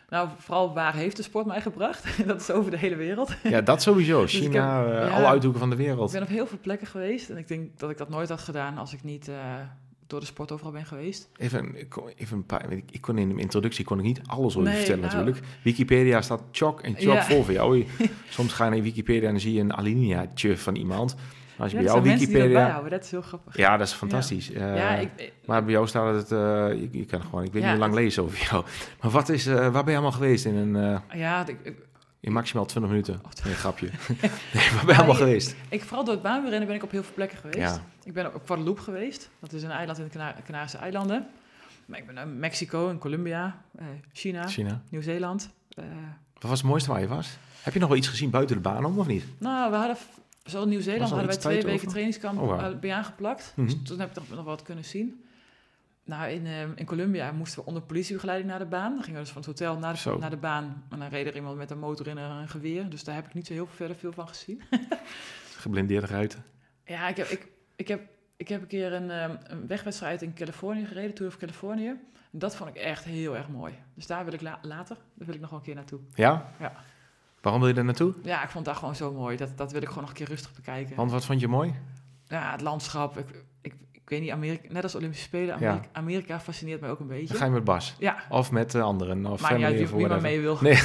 Speaker 1: Nou, vooral waar heeft de sport mij gebracht? dat is over de hele wereld.
Speaker 2: Ja, dat sowieso.
Speaker 1: Dus ik
Speaker 2: China,
Speaker 1: heb-
Speaker 2: eh,
Speaker 1: ja.
Speaker 2: alle uithoeken van de
Speaker 1: Ik
Speaker 2: wereld.
Speaker 1: ben op heel veel plekken geweest en ik denk dat ik dat nooit had gedaan als ik niet door de sport overal ben geweest.
Speaker 2: Even, ik kon- even een paar, ik, kon in de introductie kon ik niet alles over je
Speaker 1: Nee,
Speaker 2: vertellen
Speaker 1: nou.
Speaker 2: natuurlijk. Wikipedia staat chock en chock
Speaker 1: Ja.
Speaker 2: vol voor jou. Soms ga je naar Wikipedia en dan zie je een alineaatje van iemand. Maar als je
Speaker 1: Ja,
Speaker 2: bij jou Wikipedia...
Speaker 1: dat is heel grappig.
Speaker 2: Ja, dat is fantastisch. Eh,
Speaker 1: ja, ik,
Speaker 2: Maar bij jou staat het, eh, je, je kan gewoon, ik weet niet hoe lang lezen over jou. Maar wat is, eh, waar ben je allemaal geweest in een, eh,
Speaker 1: ja, ik,
Speaker 2: in maximaal 20 minuten?
Speaker 1: Oh,
Speaker 2: Nee, grapje. nee, ben je allemaal geweest?
Speaker 1: ik, vooral door het baanwielrennen ben ik op heel veel plekken geweest.
Speaker 2: Ja,
Speaker 1: Ik ben op Guadeloupe geweest. Dat is een eiland in de Cana- Canarische eilanden. Maar ik ben naar Mexico en Colombia, eh, China,
Speaker 2: China.
Speaker 1: Nieuw-Zeeland. Eh,
Speaker 2: Wat was het mooiste waar je was? Heb je nog wel iets gezien buiten de baan om of niet?
Speaker 1: nou, we hadden,
Speaker 2: Was
Speaker 1: Nieuw-Zeeland, hadden wij twee weken
Speaker 2: over?
Speaker 1: trainingskamp
Speaker 2: Oh,
Speaker 1: eh, bij aangeplakt.
Speaker 2: Mhm.
Speaker 1: Dus toen heb ik nog wat kunnen zien. Nou, in, eh, in Colombia moesten we onder politiebegeleiding naar de baan. Dan gingen we dus van het hotel naar
Speaker 2: Zo.
Speaker 1: de, naar de baan. En dan reed er iemand met een motor in en een geweer. Dus daar heb ik niet zo heel verder veel van gezien.
Speaker 2: Geblindeerde ruiten.
Speaker 1: Ja, ik heb, ik, ik heb ik heb een keer een, ehm, een wegwedstrijd in Californië gereden, Tour of Californië. Dat vond ik echt heel erg mooi. Dus daar wil ik la- later, daar wil ik nog wel een keer naartoe.
Speaker 2: Ja?
Speaker 1: Ja.
Speaker 2: Waarom wil je daar naartoe?
Speaker 1: Ja, ik vond dat gewoon zo mooi. Dat, dat wil ik gewoon nog een keer rustig bekijken.
Speaker 2: Want wat vond je mooi?
Speaker 1: Ja, het landschap. Ik weet niet, Amerika, net als Olympische Spelen,
Speaker 2: Ja.
Speaker 1: Amerika, fascineert mij ook een beetje.
Speaker 2: Dan ga je met Bas.
Speaker 1: Ja,
Speaker 2: Of met de anderen. Of
Speaker 1: maar
Speaker 2: family
Speaker 1: wie, wie maar mee wil.
Speaker 2: Nee.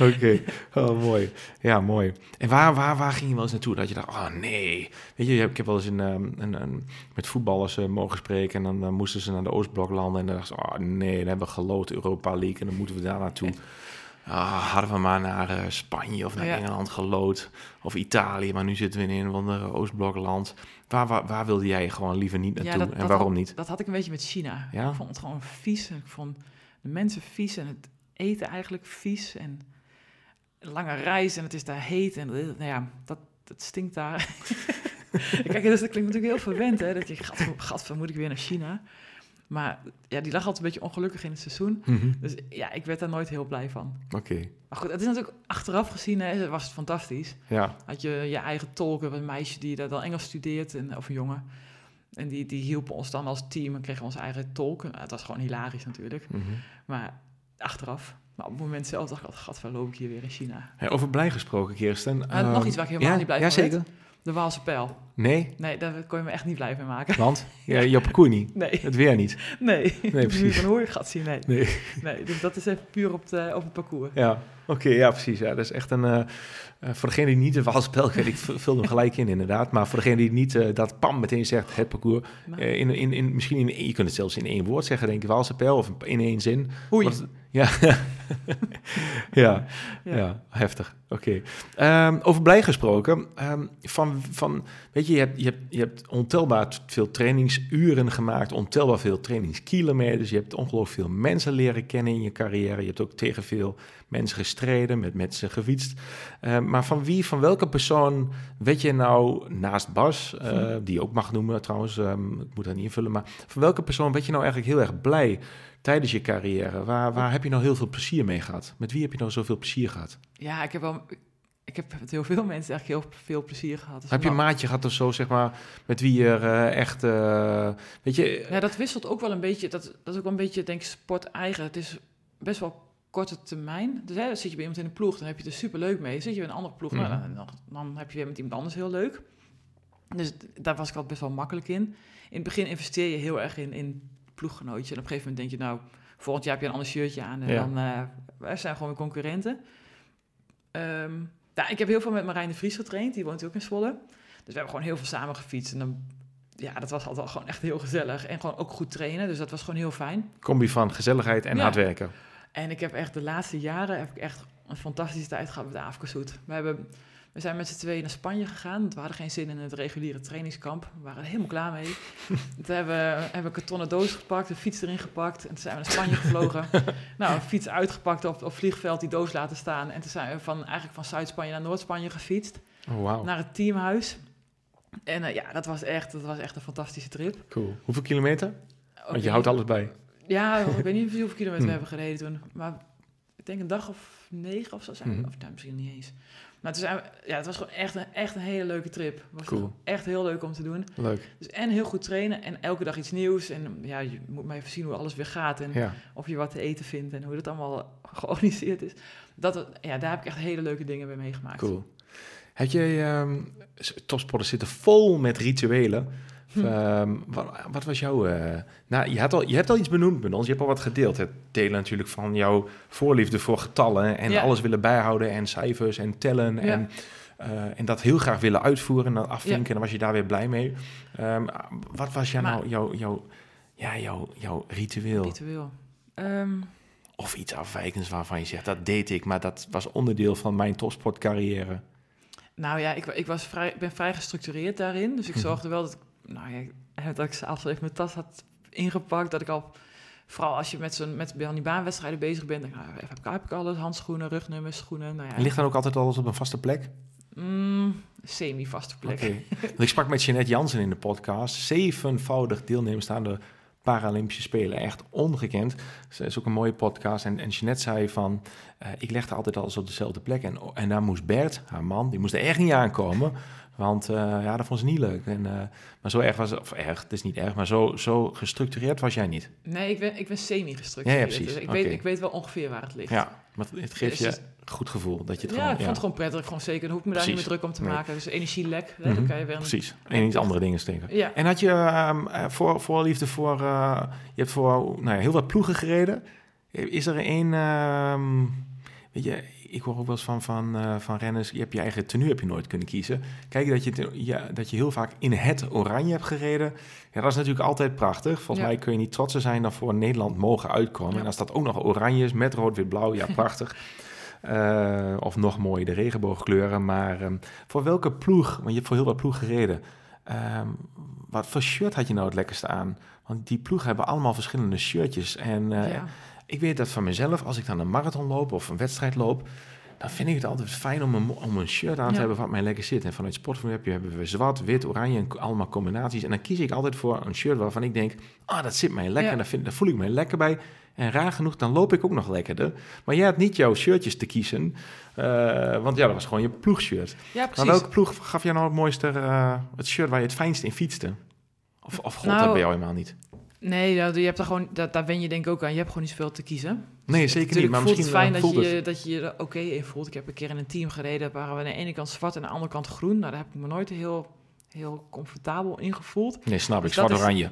Speaker 2: Oké, oh, mooi. Ja, mooi. En waar, waar, waar ging je wel eens naartoe? Dat je dacht, oh nee. Weet je, ik heb wel eens een, ehm, een, een, met voetballers eh, mogen spreken. En dan eh, moesten ze naar de Oostblok landen. En dan dachten ze, oh nee, dan hebben we geloot Europa League. En dan moeten we daar naartoe. Ah, hadden we maar naar eh, Spanje of naar
Speaker 1: Ja.
Speaker 2: Engeland gelood. Of Italië, maar nu zitten we in een ander Oostblokland. Waar, waar, waar wilde jij gewoon liever niet naartoe?
Speaker 1: dat-
Speaker 2: en
Speaker 1: dat
Speaker 2: waarom
Speaker 1: had-
Speaker 2: niet?
Speaker 1: Dat had ik een beetje met China.
Speaker 2: Ja?
Speaker 1: Ik vond het gewoon vies. Ik vond de mensen vies en het eten eigenlijk vies. En lange reis en het is daar heet. En nou ja, dat, dat stinkt daar. Kijk, dus dat klinkt natuurlijk heel verwend, hè. Dat je, gat, gat, moet ik weer naar China? Maar ja, die lag altijd een beetje ongelukkig in het seizoen.
Speaker 2: Mhm.
Speaker 1: Dus ja, ik werd daar nooit heel blij van.
Speaker 2: Oké,
Speaker 1: Maar goed, het is natuurlijk achteraf gezien, hè, was het fantastisch.
Speaker 2: ja.
Speaker 1: Had je je eigen tolken, een meisje die daar dan Engels studeert, en, of een jongen. En die, die hielpen ons dan als team en kregen onze eigen tolk. Nou, het was gewoon hilarisch natuurlijk.
Speaker 2: Mhm.
Speaker 1: Maar achteraf, maar op het moment zelf dacht ik, altijd, gat, waar loop ik hier weer in China?
Speaker 2: Over blij gesproken, Kirsten.
Speaker 1: Eh, nog
Speaker 2: Ehm,
Speaker 1: iets waar ik helemaal
Speaker 2: ja,
Speaker 1: niet blij
Speaker 2: ja,
Speaker 1: van
Speaker 2: zeker.
Speaker 1: De Waalse pijl.
Speaker 2: Nee,
Speaker 1: Nee, daar kon je me echt niet blij van maken.
Speaker 2: want ja, je parcours niet.
Speaker 1: Nee,
Speaker 2: Het weer niet.
Speaker 1: nee.
Speaker 2: Nee, precies.
Speaker 1: van hoor je gat zien, nee.
Speaker 2: Nee.
Speaker 1: nee. Dus dat is even puur op, de, op het parcours.
Speaker 2: Ja, oké, ja, precies. Ja, dat is echt een... eh, eh, voor degene die niet de Waalspel kent, ik vul hem gelijk in inderdaad. Maar voor degene die niet eh, dat pam meteen zegt, het parcours. In, in, in, misschien in, je kunt het zelfs in één woord zeggen, denk ik, Waalse pijl. Of in één zin.
Speaker 1: Oei.
Speaker 2: Wat- ja. ja, ja.
Speaker 1: Ja.
Speaker 2: heftig. Oké. Ehm, over blij gesproken. ehm, van, van, weet je, je hebt, je, hebt, je hebt ontelbaar veel trainingsuren gemaakt, ontelbaar veel trainingskilometers. Je hebt ongelooflijk veel mensen leren kennen in je carrière. Je hebt ook tegen veel mensen gestreden, met mensen gefietst. Ehm, maar van wie, van welke persoon weet je nou, naast Bas, eh,
Speaker 1: Hm.
Speaker 2: die je ook mag noemen trouwens, ik moet dat niet invullen, maar van welke persoon weet je nou eigenlijk heel erg blij tijdens je carrière? Waar, waar heb je nou heel veel plezier mee gehad? Met wie heb je nou zoveel plezier gehad?
Speaker 1: Ja, ik heb wel... Ik heb met heel veel mensen eigenlijk heel veel plezier gehad. Dus
Speaker 2: heb je een maatje gehad of zo, zeg maar, met wie je eh, echt, eh, weet je...
Speaker 1: Ja, dat wisselt ook wel een beetje. Dat, dat is ook wel een beetje, denk ik, sport eigen. Het is best wel korte termijn. Dus hè, dan zit je bij iemand in een ploeg, dan heb je er super leuk mee. Zit je bij een andere ploeg, nou,
Speaker 2: Mhm.
Speaker 1: dan, dan, dan heb je weer met iemand anders heel leuk. Dus daar was ik al best wel makkelijk in. In het begin investeer je heel erg in, in ploeggenootje. En op een gegeven moment denk je, nou, volgend jaar heb je een ander shirtje aan. En
Speaker 2: Ja.
Speaker 1: dan, eh wij zijn gewoon weer concurrenten. Ja, ik heb heel veel met Marijn de Vries getraind. Die woont ook in Zwolle. Dus we hebben gewoon heel veel samen gefietst. En dan, ja, dat was altijd gewoon echt heel gezellig. En gewoon ook goed trainen. Dus dat was gewoon heel fijn.
Speaker 2: Combi van gezelligheid en
Speaker 1: Ja.
Speaker 2: hard werken.
Speaker 1: En ik heb echt de laatste jaren heb ik echt een fantastische tijd gehad met de. We, hebben, we zijn met z'n tweeën naar Spanje gegaan. Want we hadden geen zin in het reguliere trainingskamp. We waren er helemaal klaar mee. Toen hebben, we- hebben we een kartonnen doos gepakt, de fiets erin gepakt. En toen zijn we naar Spanje gevlogen. nou, een fiets uitgepakt op, op vliegveld, die doos laten staan. En toen zijn we van, eigenlijk van Zuid-Spanje naar Noord-Spanje gefietst.
Speaker 2: Oh, wauw.
Speaker 1: Naar het teamhuis. En eh, ja, dat was, echt, dat was echt een fantastische trip.
Speaker 2: Cool. Hoeveel kilometer? Want je houdt alles bij.
Speaker 1: Ja, ik weet niet hoeveel kilometer we hebben gereden toen. Maar ik denk een dag of negen of zo zijn.
Speaker 2: Mhm.
Speaker 1: Of nou, misschien niet eens. Maar toen zijn we, ja, het was gewoon echt een, echt een hele leuke trip. Het was
Speaker 2: Cool.
Speaker 1: echt heel leuk om te doen.
Speaker 2: Leuk.
Speaker 1: Dus en heel goed trainen en elke dag iets nieuws. En ja, je moet maar even zien hoe alles weer gaat. En
Speaker 2: Ja.
Speaker 1: of je wat te eten vindt en hoe dat allemaal georganiseerd is. Dat, ja, daar heb ik echt hele leuke dingen bij meegemaakt.
Speaker 2: Cool. Heb je, ehm topsporters zitten vol met rituelen.
Speaker 1: Hm.
Speaker 2: Ehm, wat, wat was jouw... eh, nou, je, had al, je hebt al iets benoemd met ons. Je hebt al wat gedeeld. Het delen natuurlijk van jouw voorliefde voor getallen. En
Speaker 1: Ja.
Speaker 2: alles willen bijhouden. En cijfers en tellen. En, eh, en dat heel graag willen uitvoeren. En dan afvinken. En dan was je daar weer blij mee. Ehm, wat was jou nou jouw, jouw, ja, jouw, jouw ritueel?
Speaker 1: Ritueel. Ehm,
Speaker 2: Of iets afwijkends waarvan je zegt... Dat deed ik, maar dat was onderdeel van mijn topsportcarrière.
Speaker 1: Nou ja, ik, ik was vrij, ben vrij gestructureerd daarin. Dus ik
Speaker 2: Mhm.
Speaker 1: zorgde wel dat ik, nou ja, dat ik s'avonds even mijn tas had ingepakt. Dat ik al, vooral als je met, zo'n, met die baanwedstrijden bezig bent, dan nou, heb, ik, heb ik alles, handschoenen, rugnummers, schoenen. Nou ja,
Speaker 2: ligt dan ook altijd alles op een vaste plek?
Speaker 1: mm, semi-vaste plek.
Speaker 2: Ik sprak met Jeanette Jansen in de podcast. Zevenvoudig deelnemers aan de Paralympische Spelen. Echt ongekend. Ze is ook een mooie podcast. En, en Jeanette zei van, eh, ik legde altijd alles op dezelfde plek. En, en daar moest Bert, haar man, die moest er echt niet aankomen. Want uh, ja, dat vond ze niet leuk. En, uh, maar zo erg was het, of erg, het is niet erg, maar zo, zo gestructureerd was jij niet.
Speaker 1: Nee, ik ben, ik ben semi-gestructureerd.
Speaker 2: Ja, ja, precies.
Speaker 1: Dus ik, weet, ik weet wel ongeveer waar het ligt.
Speaker 2: Ja, maar het geeft
Speaker 1: Dus
Speaker 2: je goed gevoel dat je het
Speaker 1: ja,
Speaker 2: gewoon...
Speaker 1: ik vond het gewoon prettig. Gewoon zeker. Dan hoef ik me daar niet meer druk om te
Speaker 2: Nee.
Speaker 1: maken. Dus energielek, hè, dan kan je weer een...
Speaker 2: Precies. En niet andere dingen steken.
Speaker 1: Ja,
Speaker 2: En had je eh, voor, voorliefde voor... eh, je hebt voor nou ja, heel wat ploegen gereden. Is er één... ehm, weet je, ik hoor ook wel eens van, van, eh, van renners... Je hebt je eigen tenue heb je nooit kunnen kiezen. Kijk, dat je, te- ja, dat je heel vaak in het oranje hebt gereden. Ja, dat is natuurlijk altijd prachtig. Volgens
Speaker 1: Ja.
Speaker 2: mij kun je niet trotser zijn dan voor Nederland mogen uitkomen.
Speaker 1: Ja.
Speaker 2: En als dat ook nog oranje is met rood, wit, blauw, ja, prachtig. Eh, of nog mooier de regenboogkleuren. Maar ehm, voor welke ploeg, want je hebt voor heel wat ploeg gereden. ehm, wat voor shirt had je nou het lekkerste aan? Want die ploegen hebben allemaal verschillende shirtjes. En eh,
Speaker 1: ja.
Speaker 2: ik weet dat van mezelf, als ik dan een marathon loop of een wedstrijd loop, dan vind ik het altijd fijn om een, om een shirt aan te
Speaker 1: Ja.
Speaker 2: hebben wat mij lekker zit. En vanuit Sportfood heb je, hebben we zwart, wit, oranje en allemaal combinaties. En dan kies ik altijd voor een shirt waarvan ik denk, ah, dat zit mij lekker.
Speaker 1: Ja.
Speaker 2: Daar, vind, daar voel ik me lekker bij. En raar genoeg, dan loop ik ook nog lekkerder. Maar jij had niet jouw shirtjes te kiezen. eh, want ja, dat was gewoon je ploegshirt.
Speaker 1: ja,
Speaker 2: Maar
Speaker 1: precies.
Speaker 2: welke ploeg gaf jou nou het mooiste, eh, het shirt waar je het fijnst in fietste? Of, of god,
Speaker 1: Nou,
Speaker 2: dat bij jou helemaal niet?
Speaker 1: Nee, nou, je hebt er gewoon, dat, daar wen je denk ik ook aan. Je hebt gewoon niet zoveel te kiezen.
Speaker 2: Nee, zeker niet. Maar
Speaker 1: voelt
Speaker 2: misschien
Speaker 1: het fijn
Speaker 2: eh,
Speaker 1: dat, je,
Speaker 2: het.
Speaker 1: dat je je er oké in voelt. Ik heb een keer in een team gereden waar we aan de ene kant zwart en aan de andere kant groen. Nou, daar heb ik me nooit heel, heel comfortabel in gevoeld.
Speaker 2: Nee, snap ik.
Speaker 1: Dus is-
Speaker 2: Zwart-oranje.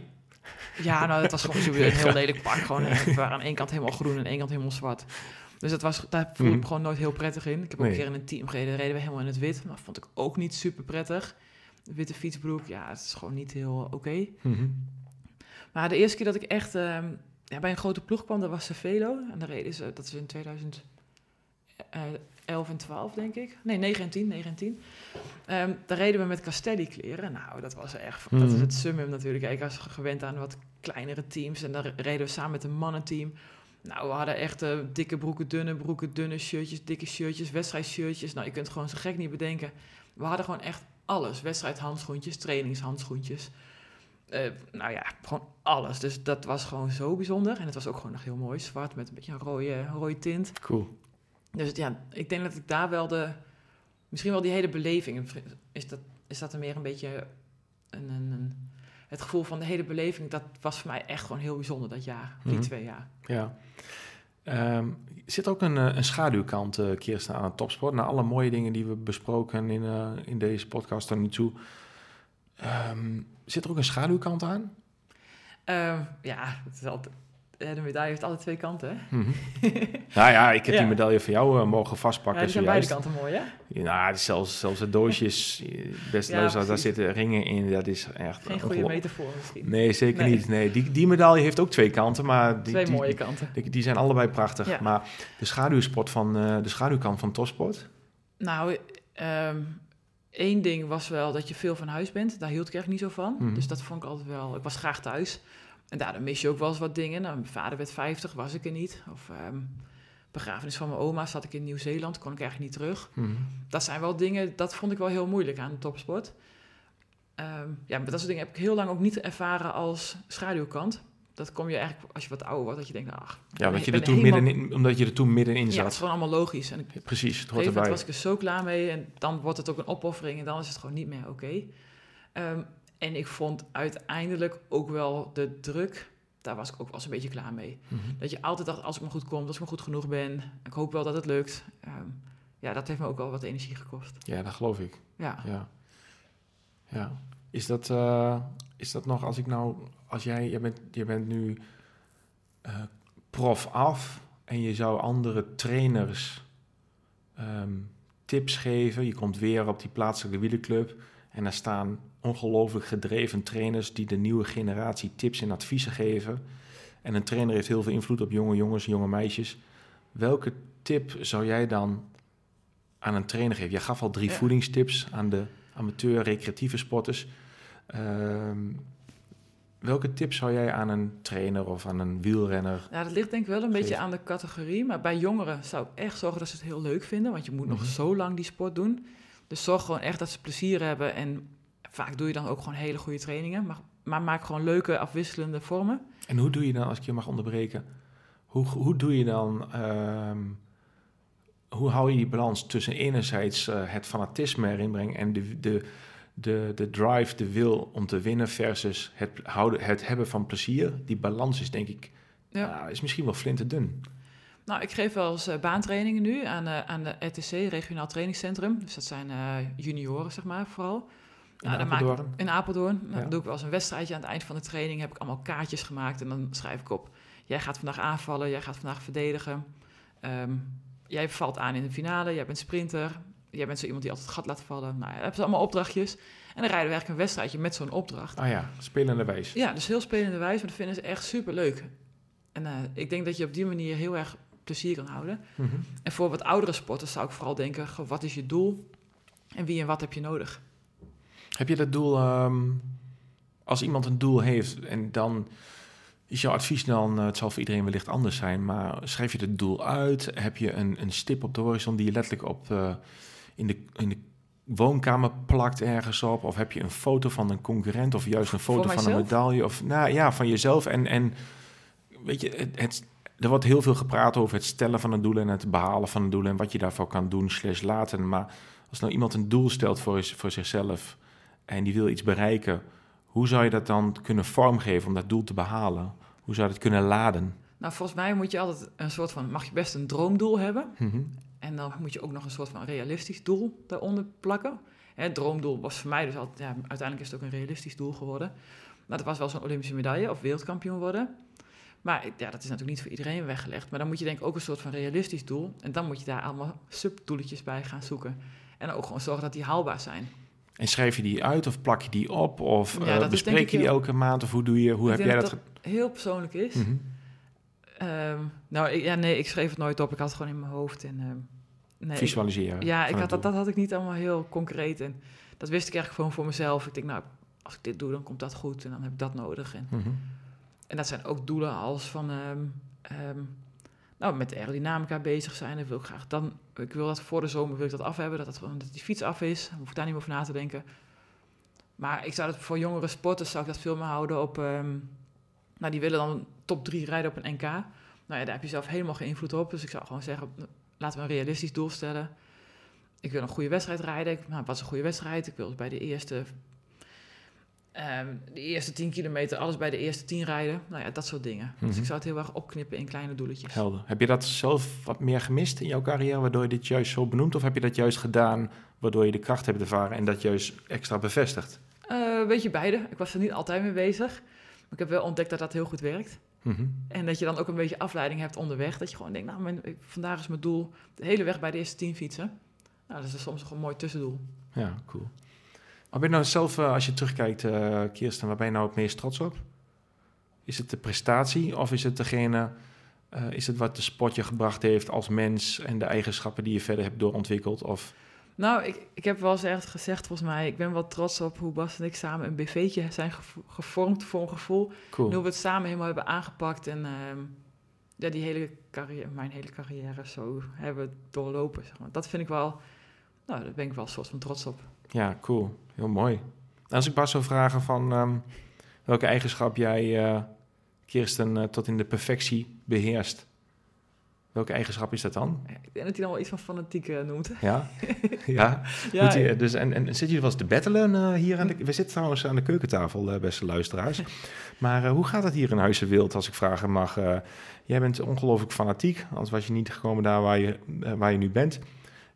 Speaker 1: Ja, nou, dat was gewoon sowieso een heel lelijk pak. Gewoon, we waren aan één kant helemaal groen en aan één kant helemaal zwart. Dus dat was, daar voelde ik
Speaker 2: Mhm.
Speaker 1: me gewoon nooit heel prettig in. Ik heb ook
Speaker 2: Nee.
Speaker 1: een keer in een team gereden, reden we helemaal in het wit. Maar dat vond ik ook niet super prettig. De witte fietsbroek, ja, het is gewoon niet heel oké.
Speaker 2: Mhm.
Speaker 1: Maar de eerste keer dat ik echt ehm, ja, bij een grote ploeg kwam, dat was Cervelo. En daar reden ze, dat is in 2011 en 12, denk ik. Nee, 9 en 10, 9 en 10. Ehm, daar reden we met Castelli kleren. Nou, dat was echt, dat is
Speaker 2: Mhm.
Speaker 1: het summum natuurlijk. Ik was gewend aan wat kleinere teams. En daar reden we samen met een mannenteam. Nou, we hadden echt dikke broeken, dunne broeken, dunne shirtjes, dikke shirtjes, wedstrijdshirtjes. Nou, je kunt het gewoon zo gek niet bedenken. We hadden gewoon echt alles. Wedstrijdhandschoentjes, trainingshandschoentjes. Eh, nou ja, gewoon alles. Dus dat was gewoon zo bijzonder. En het was ook gewoon nog heel mooi. Zwart met een beetje een rode, rode tint.
Speaker 2: Cool.
Speaker 1: Dus ja, ik denk dat ik daar wel de... Misschien wel die hele beleving... Is dat, is dat er meer een beetje... Een, een, een- het gevoel van de hele beleving... Dat was voor mij echt gewoon heel bijzonder dat jaar. Die
Speaker 2: Mhm.
Speaker 1: twee jaar.
Speaker 2: Ja. Ehm, zit ook een, eh, een schaduwkant, eh Kirsten, aan het topsport? Na alle mooie dingen die we besproken in, eh, in deze podcast tot nu toe. Ehm, zit er ook een schaduwkant aan?
Speaker 1: Ehm, ja, het is altijd, de medaille heeft alle twee kanten.
Speaker 2: Mhm. nou ja, ik heb
Speaker 1: Ja.
Speaker 2: die medaille voor jou eh, mogen
Speaker 1: Ja,
Speaker 2: vastpakken.
Speaker 1: die zijn beide kanten mooi, hè?
Speaker 2: Ja, is zelfs, zelfs het doosjes, eh, beste
Speaker 1: Ja,
Speaker 2: luisteraars, daar zitten ringen in. Dat is echt
Speaker 1: Geen goede metafoor misschien.
Speaker 2: Nee, zeker
Speaker 1: Nee.
Speaker 2: niet. Nee, die, die medaille heeft ook twee kanten, maar die,
Speaker 1: twee
Speaker 2: die,
Speaker 1: mooie kanten.
Speaker 2: die, die zijn allebei prachtig.
Speaker 1: Ja.
Speaker 2: Maar de schaduwsport van eh, de schaduwkant van topsport.
Speaker 1: Nou, ehm één ding was wel dat je veel van huis bent. Daar hield ik echt niet zo van.
Speaker 2: Mhm.
Speaker 1: Dus dat vond ik altijd wel... Ik was graag thuis. En daardoor mis je ook wel eens wat dingen. Nou, mijn vader werd 50, was ik er niet. Of ehm, begrafenis van mijn oma zat ik in Nieuw-Zeeland, kon ik eigenlijk niet terug.
Speaker 2: Mhm.
Speaker 1: Dat zijn wel dingen, dat vond ik wel heel moeilijk aan de topsport. Ehm, ja, maar dat soort dingen heb ik heel lang ook niet ervaren als schaduwkant. Dat kom je eigenlijk als je wat ouder wordt, dat je denkt, ach...
Speaker 2: Ja,
Speaker 1: ik
Speaker 2: je er toen
Speaker 1: helemaal-
Speaker 2: middenin, omdat je er toen middenin
Speaker 1: Ja, het is
Speaker 2: zat.
Speaker 1: gewoon allemaal logisch. En ik
Speaker 2: Precies, het hoort erbij.
Speaker 1: was ik er zo klaar mee en dan wordt het ook een opoffering en dan is het gewoon niet meer oké. Ehm, en ik vond uiteindelijk ook wel de druk, daar was ik ook wel eens een beetje klaar mee.
Speaker 2: Mhm.
Speaker 1: Dat je altijd dacht, als ik maar goed kom, als ik maar goed genoeg ben, ik hoop wel dat het lukt. Ehm, ja, dat heeft me ook wel wat energie gekost.
Speaker 2: Ja, dat geloof ik.
Speaker 1: Ja,
Speaker 2: Ja. ja. Is, dat, eh, is dat nog als ik nou, als jij, je bent, je bent nu eh, prof af en je zou andere trainers ehm, tips geven. Je komt weer op die plaatselijke wielenclub en daar staan ongelooflijk gedreven trainers die de nieuwe generatie tips en adviezen geven. En een trainer heeft heel veel invloed op jonge jongens, jonge meisjes. Welke tip zou jij dan aan een trainer geven? Jij gaf al drie
Speaker 1: Ja.
Speaker 2: voedingstips aan de amateur, recreatieve sporters. Ehm, welke tips zou jij aan een trainer of aan een wielrenner?
Speaker 1: nou, dat ligt denk ik wel een beetje aan de categorie. Maar bij jongeren zou ik echt zorgen dat ze het heel leuk vinden. Want je moet
Speaker 2: Mhm.
Speaker 1: nog zo lang die sport doen. Dus zorg gewoon echt dat ze plezier hebben. En vaak doe je dan ook gewoon hele goede trainingen. Maar maar maak gewoon leuke afwisselende vormen.
Speaker 2: En hoe doe je dan, als ik je mag onderbreken, hoe, hoe doe je dan, ehm, hoe hou je die balans tussen enerzijds eh, het fanatisme erin brengen en de, de, de, de drive, de wil om te winnen versus het, houden, het hebben van plezier? Die balans is denk ik,
Speaker 1: Ja.
Speaker 2: ja, is misschien wel flinterdun.
Speaker 1: Nou, ik geef wel eens eh, baantrainingen nu aan, de aan de RTC, Regionaal Trainingscentrum. Dus dat zijn eh, junioren, zeg maar, vooral.
Speaker 2: In
Speaker 1: Nou, dan maak ik-
Speaker 2: Apeldoorn?
Speaker 1: In Apeldoorn. Nou,
Speaker 2: Ja.
Speaker 1: Dan doe ik wel eens een wedstrijdje aan het eind van de training. Heb ik allemaal kaartjes gemaakt en dan schrijf ik op. Jij gaat vandaag aanvallen, jij gaat vandaag verdedigen. Ehm, jij valt aan in de finale, jij bent sprinter. Jij bent zo iemand die altijd het gat laat vallen. Nou, hebben ze allemaal opdrachtjes. En dan rijden we eigenlijk een wedstrijdje met zo'n opdracht.
Speaker 2: Ah ja, spelende wijs.
Speaker 1: Ja, dus heel spelende wijze, maar dat vinden ze echt super leuk. En eh, ik denk dat je op die manier heel erg plezier kan houden.
Speaker 2: Mhm.
Speaker 1: En voor wat oudere sporters zou ik vooral denken: goh, wat is je doel en wie en wat heb je nodig?
Speaker 2: Heb je dat doel, ehm, als iemand een doel heeft en dan is jouw advies dan, eh, het zal voor iedereen wellicht anders zijn, maar schrijf je het doel uit? Heb je een, een stip op de horizon die je letterlijk op, eh, in, de, in de woonkamer plakt ergens op? Of heb je een foto van een concurrent of juist een foto van een medaille? Of nou ja, van jezelf. En, en weet je, het, het, er wordt heel veel gepraat over het stellen van een doel en het behalen van een doel en wat je daarvoor kan doen, slash laten. Maar als nou iemand een doel stelt voor, voor zichzelf en die wil iets bereiken, hoe zou je dat dan kunnen vormgeven om dat doel te behalen? Hoe zou je dat kunnen laden?
Speaker 1: Nou, volgens mij moet je altijd een soort van, mag je best een droomdoel hebben.
Speaker 2: Mhm.
Speaker 1: En dan moet je ook nog een soort van realistisch doel daaronder plakken. Hè, Het droomdoel was voor mij dus altijd, ja, uiteindelijk is het ook een realistisch doel geworden. Nou, dat was wel zo'n Olympische medaille of wereldkampioen worden. Maar ja, dat is natuurlijk niet voor iedereen weggelegd. Maar dan moet je denk ik ook een soort van realistisch doel. En dan moet je daar allemaal subdoeletjes bij gaan zoeken. En ook gewoon zorgen dat die haalbaar zijn.
Speaker 2: En schrijf je die uit of plak je die op? Of
Speaker 1: Ja,
Speaker 2: eh, bespreek je die
Speaker 1: heel-
Speaker 2: elke maand? Of hoe, doe je, hoe
Speaker 1: Ik
Speaker 2: heb jij
Speaker 1: dat
Speaker 2: dat?
Speaker 1: heel persoonlijk is.
Speaker 2: Mhm.
Speaker 1: Ehm, nou, ik, ja, nee, ik schreef het nooit op. Ik had het gewoon in mijn hoofd. En, ehm, nee, ik-
Speaker 2: Visualiseren.
Speaker 1: Ja, ik had, dat, dat had ik niet allemaal heel concreet. En dat wist ik eigenlijk gewoon voor mezelf. Ik denk, nou, als ik dit doe, dan komt dat goed. En dan heb ik dat nodig. En,
Speaker 2: Mhm.
Speaker 1: en dat zijn ook doelen als van... ehm, nou, met de aerodynamica bezig zijn. Dat wil ik graag dan... Ik wil dat voor de zomer wil ik dat af hebben. Dat, dat, die fiets af is. Dan hoef ik daar niet meer over na te denken. Maar ik zou dat voor jongere sporters... zou ik dat veel meer houden op... ehm, nou, die willen dan top 3 rijden op een NK. Nou ja, daar heb je zelf helemaal geen invloed op. Dus ik zou gewoon zeggen, laten we een realistisch doel stellen. Ik wil een goede wedstrijd rijden. Ik, nou, wat is een goede wedstrijd? Ik wil bij de eerste, ehm, de eerste 10 kilometer alles bij de eerste 10 rijden. Nou ja, dat soort dingen. Dus
Speaker 2: Mhm.
Speaker 1: ik zou het heel erg opknippen in kleine doeletjes.
Speaker 2: Helder. Heb je dat zelf wat meer gemist in jouw carrière, waardoor je dit juist zo benoemt? Of heb je dat juist gedaan, waardoor je de kracht hebt ervaren en dat juist extra bevestigt?
Speaker 1: Eh weet je, beide. Ik was er niet altijd mee bezig. Maar ik heb wel ontdekt dat dat heel goed werkt.
Speaker 2: Mhm.
Speaker 1: En dat je dan ook een beetje afleiding hebt onderweg. Dat je gewoon denkt, nou, mijn, vandaag is mijn doel de hele weg bij de eerste 10 fietsen. Nou, dat is soms nog een mooi tussendoel.
Speaker 2: Ja, cool. Wat ben je nou zelf, eh, als je terugkijkt, eh Kirsten, waar ben je nou het meest trots op? Is het de prestatie of is het degene, eh, is het wat de sport je gebracht heeft als mens en de eigenschappen die je verder hebt doorontwikkeld? Of,
Speaker 1: Nou, ik, ik heb wel eens ergens gezegd, volgens mij, ik ben wel trots op hoe Bas en ik samen een BV'tje zijn gevo- gevormd voor een gevoel. En
Speaker 2: cool.
Speaker 1: hoe we het samen helemaal hebben aangepakt en ehm, ja, die hele carrière, mijn hele carrière zo hebben doorlopen. Zeg maar. Dat vind ik wel, nou, daar ben ik wel een soort van trots op.
Speaker 2: Ja, cool. Heel mooi. En als ik Bas zou vragen van ehm, welke eigenschap jij, eh, Kirsten, eh, tot in de perfectie beheerst. Welke eigenschap is dat dan?
Speaker 1: Ik denk dat hij dan wel iets van fanatiek eh, noemt.
Speaker 2: Ja? ja?
Speaker 1: Ja,
Speaker 2: dus, en, en zit je wel eens te battelen hier aan de... We zitten trouwens aan de keukentafel, beste luisteraars. Maar hoe gaat het hier in Huizen Wild, als ik vragen mag? Jij bent ongelooflijk fanatiek, anders was je niet gekomen daar waar je, waar je nu bent.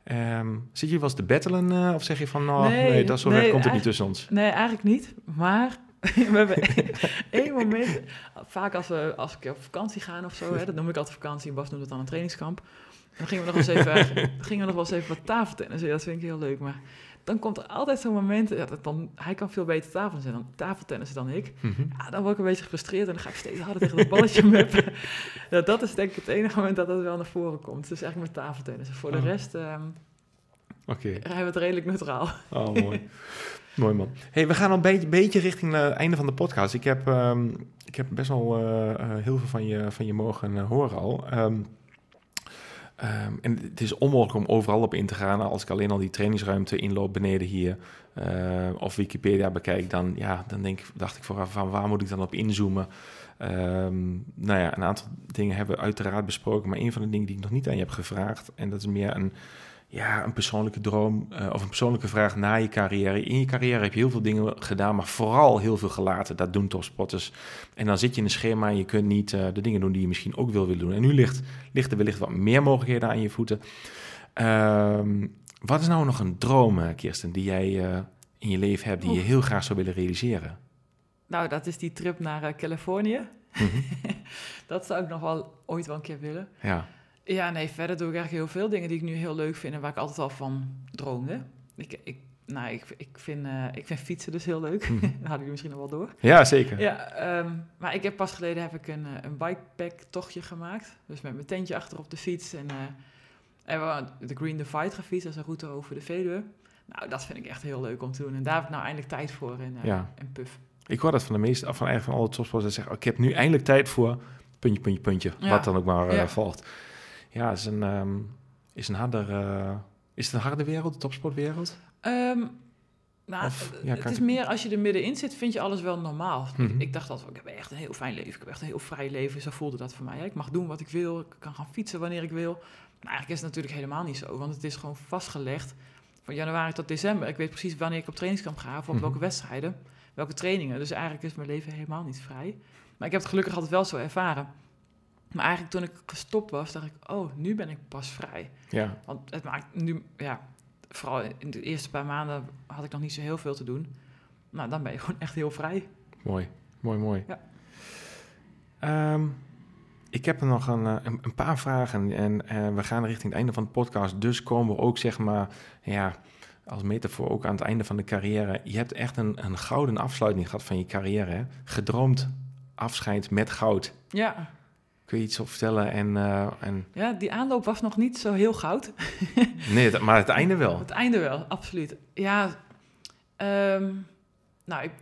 Speaker 2: Ehm, zit je wel eens te battelen eh, of zeg je van, nou, nee,
Speaker 1: Nee,
Speaker 2: dat zover
Speaker 1: nee,
Speaker 2: komt het niet tussen ons?
Speaker 1: Nee, eigenlijk niet. Maar we hebben één moment, vaak als, we, als ik op vakantie gaan of zo, hè, dat noem ik altijd vakantie, Bas noemt het dan een trainingskamp. Dan gingen we nog eens even, gingen we nog wel eens even wat tafeltennissen. Ja, dat vind ik heel leuk. Maar dan komt er altijd zo'n moment, ja, dat dan, hij kan veel beter tafeltennissen dan, tafeltennissen dan ik.
Speaker 2: Mhm.
Speaker 1: Ja, dan word ik een beetje gefrustreerd en dan ga ik steeds harder tegen dat balletje meppen. ja, dat is denk ik het enige moment dat dat wel naar voren komt. Dus eigenlijk met tafeltennissen. Voor de
Speaker 2: Oh.
Speaker 1: rest ehm
Speaker 2: Oké,
Speaker 1: rijden we het redelijk neutraal.
Speaker 2: oh, mooi. mooi man. Hey, we gaan al een beetje, beetje richting het einde van de podcast. Ik heb, ehm, ik heb best wel eh, eh, heel veel van je, van je mogen eh, horen al. Ehm, Ehm, en het is onmogelijk om overal op in te gaan. Als ik alleen al die trainingsruimte inloop beneden hier uh, of Wikipedia bekijk, dan, ja, dan denk, dacht ik vooraf van waar moet ik dan op inzoomen? Um, nou ja, een aantal dingen hebben we uiteraard besproken, maar een van de dingen die ik nog niet aan je heb gevraagd, en dat is meer een, ja, een persoonlijke droom uh, of een persoonlijke vraag na je carrière. In je carrière heb je heel veel dingen gedaan, maar vooral heel veel gelaten. Dat doen topsporters. En dan zit je in een schema en je kunt niet uh, de dingen doen die je misschien ook wil willen doen. En nu ligt, ligt er wellicht wat meer mogelijkheden aan je voeten. Um, wat is nou nog een droom, eh, Kirsten, die jij in je leven hebt, die je heel graag zou willen realiseren?
Speaker 1: Nou, dat is die trip naar Californië. Mm -hmm. dat zou ik nog wel ooit wel een keer willen.
Speaker 2: Ja.
Speaker 1: Ja, nee, verder doe ik eigenlijk heel veel dingen die ik nu heel leuk vind en waar ik altijd al van droomde. Ik, ik, nou, ik, ik, vind, uh, ik vind fietsen dus heel leuk. Mm -hmm. dat had ik misschien nog wel door.
Speaker 2: Ja, zeker.
Speaker 1: Ja, um, maar ik heb pas geleden heb ik een, uh, een bikepack tochtje gemaakt. Dus met mijn tentje achter op de fiets en, uh, en we de Green Divide gefietst. Dat is een route over de Veluwe. Nou, dat vind ik echt heel leuk om te doen. En daar heb ik nou eindelijk tijd voor in,
Speaker 2: ja.
Speaker 1: in Puff.
Speaker 2: Ik hoor dat van de meeste, van eigenlijk van alle topsporters zeggen, oh, ik heb nu eindelijk tijd voor puntje, puntje, puntje. Ja. Wat dan ook maar ja. volgt. Ja, is een, um, is een harder, uh, is het een harde wereld, de topsportwereld?
Speaker 1: Um, nou, of, ja, het is meer als je er middenin zit, vind je alles wel normaal. Mm -hmm. Ik dacht dat ik heb echt een heel fijn leven, ik heb echt een heel vrij leven. Zo voelde dat voor mij. Ik mag doen wat ik wil, ik kan gaan fietsen wanneer ik wil. Maar eigenlijk is het natuurlijk helemaal niet zo, want het is gewoon vastgelegd van januari tot december. Ik weet precies wanneer ik op trainingskamp ga, of op mm -hmm. welke wedstrijden, welke trainingen. Dus eigenlijk is mijn leven helemaal niet vrij. Maar ik heb het gelukkig altijd wel zo ervaren. Maar eigenlijk toen ik gestopt was, dacht ik, oh, nu ben ik pas vrij.
Speaker 2: Ja.
Speaker 1: Want het maakt nu, ja, vooral in de eerste paar maanden had ik nog niet zo heel veel te doen. Nou, dan ben je gewoon echt heel vrij.
Speaker 2: Mooi, mooi, mooi.
Speaker 1: Ja.
Speaker 2: Um, ik heb er nog een, een, een paar vragen en uh, we gaan richting het einde van de podcast. Dus komen we ook, zeg maar, ja, als metafoor ook aan het einde van de carrière. Je hebt echt een, een gouden afsluiting gehad van je carrière. Hè? Gedroomd afscheid met goud.
Speaker 1: Ja.
Speaker 2: Kun je iets op vertellen? En, uh, en...
Speaker 1: Ja, die aanloop was nog niet zo heel goud.
Speaker 2: nee, het, maar het einde wel.
Speaker 1: Het einde wel, absoluut. Ja, um, nou, ik,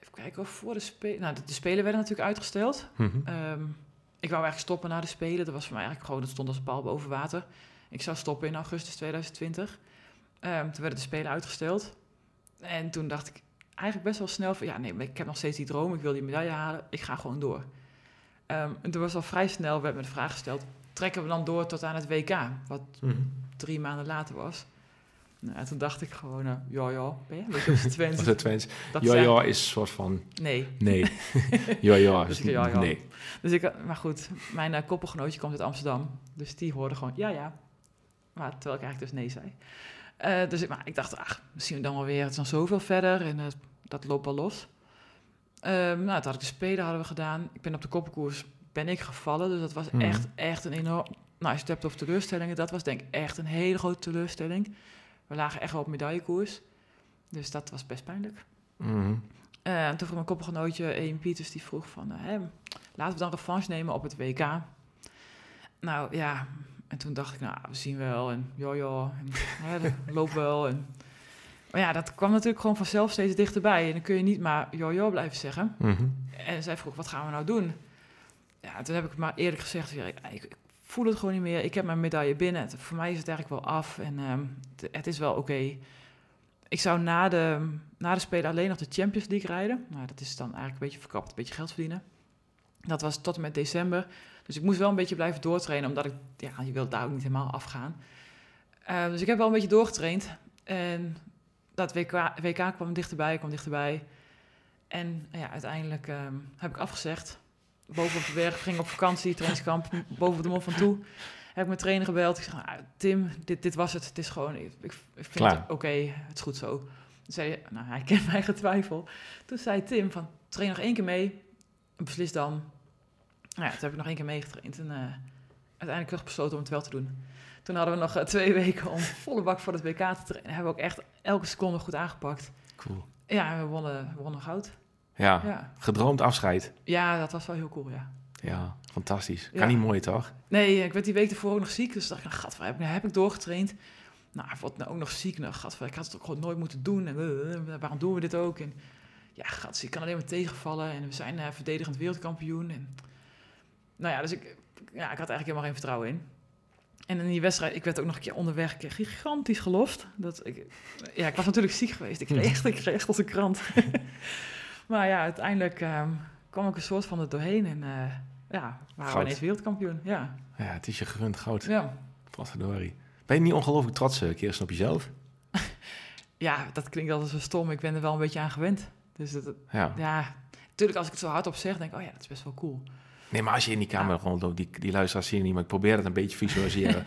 Speaker 1: even kijken of voor de Spelen... Nou, de, de, Spelen werden natuurlijk uitgesteld.
Speaker 2: Mhm.
Speaker 1: Mm -hmm. um, ik wou eigenlijk stoppen na de Spelen. Dat was voor mij eigenlijk gewoon, dat stond als een paal boven water. Ik zou stoppen in augustus 2020. Um, toen werden de Spelen uitgesteld. En toen dacht ik eigenlijk best wel snel van... Ja, nee, maar ik heb nog steeds die droom. Ik wil die medaille halen. Ik ga gewoon door. Um, en toen was al vrij snel, werd me de vraag gesteld... trekken we dan door tot aan het WK? Wat
Speaker 2: mm -hmm.
Speaker 1: drie maanden later was. Nou, en toen dacht ik gewoon, uh, ja, ja, ben je? Als het Twents.
Speaker 2: Ja, ja, is een soort van...
Speaker 1: Nee.
Speaker 2: Nee. ja, ja,
Speaker 1: dus ik, ja, ja. Nee. Dus ik, maar goed, mijn uh, koppelgenootje komt uit Amsterdam. Dus die hoorde gewoon, ja, ja. Maar terwijl ik eigenlijk dus nee zei. Uh, dus ik, maar ik dacht, ach, misschien dan wel weer, het is dan zoveel verder. En dat loopt wel los. Um, nou, toen had ik de Spelen hadden we gedaan. Ik ben op de koppenkoers, ben ik gevallen. Dus dat was
Speaker 2: Mhm.
Speaker 1: echt, echt een enorm... Nou, als je het hebt over teleurstellingen, dat was denk ik echt een hele grote teleurstelling. We lagen echt op medaillekoers. Dus dat was best pijnlijk. Uh, en toen vroeg mijn koppelgenootje, Ian Pieters, die vroeg van... Uh, laten we dan revanche nemen op het WK. Nou, ja... En toen dacht ik, nou, we zien wel. En ja, ja, en, dat loopt wel. En, maar ja, dat kwam natuurlijk gewoon vanzelf steeds dichterbij. En dan kun je niet maar ja blijven zeggen.
Speaker 2: Mhm.
Speaker 1: En zij vroeg, wat gaan we nou doen? Ja, toen heb ik maar eerlijk gezegd, ik, ik, voel het gewoon niet meer. Ik heb mijn medaille binnen. Het, voor mij is het eigenlijk wel af. En um, het, het, is wel oké. Okay. Ik zou na de, na de Spelen alleen nog de Champions League rijden. Nou, dat is dan eigenlijk een beetje verkapt, een beetje geld verdienen. Dat was tot en met december. Dus ik moest wel een beetje blijven doortrainen, omdat ik, ja, je wilt daar ook niet helemaal afgaan. Uh, dus ik heb wel een beetje doorgetraind. En dat WK, WK kwam dichterbij, kwam dichterbij. En ja, uiteindelijk um, heb ik afgezegd. Boven op de berg, ging op vakantie, trainingskamp, boven op de mond van toe. Heb ik mijn trainer gebeld. Ik zeg, nou, Tim, dit, dit was het. Het is gewoon, ik, ik vind het oké, okay, het is goed zo. Toen zei hij, nou, hij kent mijn getwijfel. Toen zei Tim van, train nog één keer mee. Beslis dan. Nou ja, toen heb ik nog één keer meegetraind. En uh, uiteindelijk terug besloten om het wel te doen. Toen hadden we nog uh, twee weken om volle bak voor het WK te trainen. Hebben we ook echt elke seconde goed aangepakt.
Speaker 2: Cool.
Speaker 1: Ja, we wonnen, we wonnen goud.
Speaker 2: Ja, ja, gedroomd afscheid.
Speaker 1: Ja, dat was wel heel cool, ja.
Speaker 2: Ja, fantastisch. Kan ja. niet mooi, toch?
Speaker 1: Nee, ik werd die week ervoor ook nog ziek. Dus dacht ik, nou, gadver, heb, heb ik doorgetraind. Nou, ik word nou ook nog ziek. Nou, gadver, ik had het ook gewoon nooit moeten doen. En uh, waarom doen we dit ook? En ja, gats, ik kan alleen maar tegenvallen. En we zijn uh, verdedigend wereldkampioen. En, nou ja, dus ik, ja, ik had eigenlijk helemaal geen vertrouwen in. En in die wedstrijd, ik werd ook nog een keer onderweg een keer gigantisch gelost. Dat ik, ja, ik was natuurlijk ziek geweest. Ik kreeg echt, ik kreeg echt als een krant. maar ja, uiteindelijk ehm, kwam ik een soort van er doorheen. En eh, ja, waren we ineens wereldkampioen. Ja,
Speaker 2: Ja, het is je gegund goud.
Speaker 1: ja.
Speaker 2: Potverdorie. Ben je niet ongelooflijk trots, eh, Kirsten, op jezelf?
Speaker 1: ja, dat klinkt altijd zo stom. Ik ben er wel een beetje aan gewend. Dus dat,
Speaker 2: Ja.
Speaker 1: ja, natuurlijk als ik het zo hardop zeg, denk ik, oh ja, dat is best wel cool.
Speaker 2: Nee, maar als je in die kamer rondloopt, die, die luisteraars zien niet, maar ik probeer het een beetje visualiseren.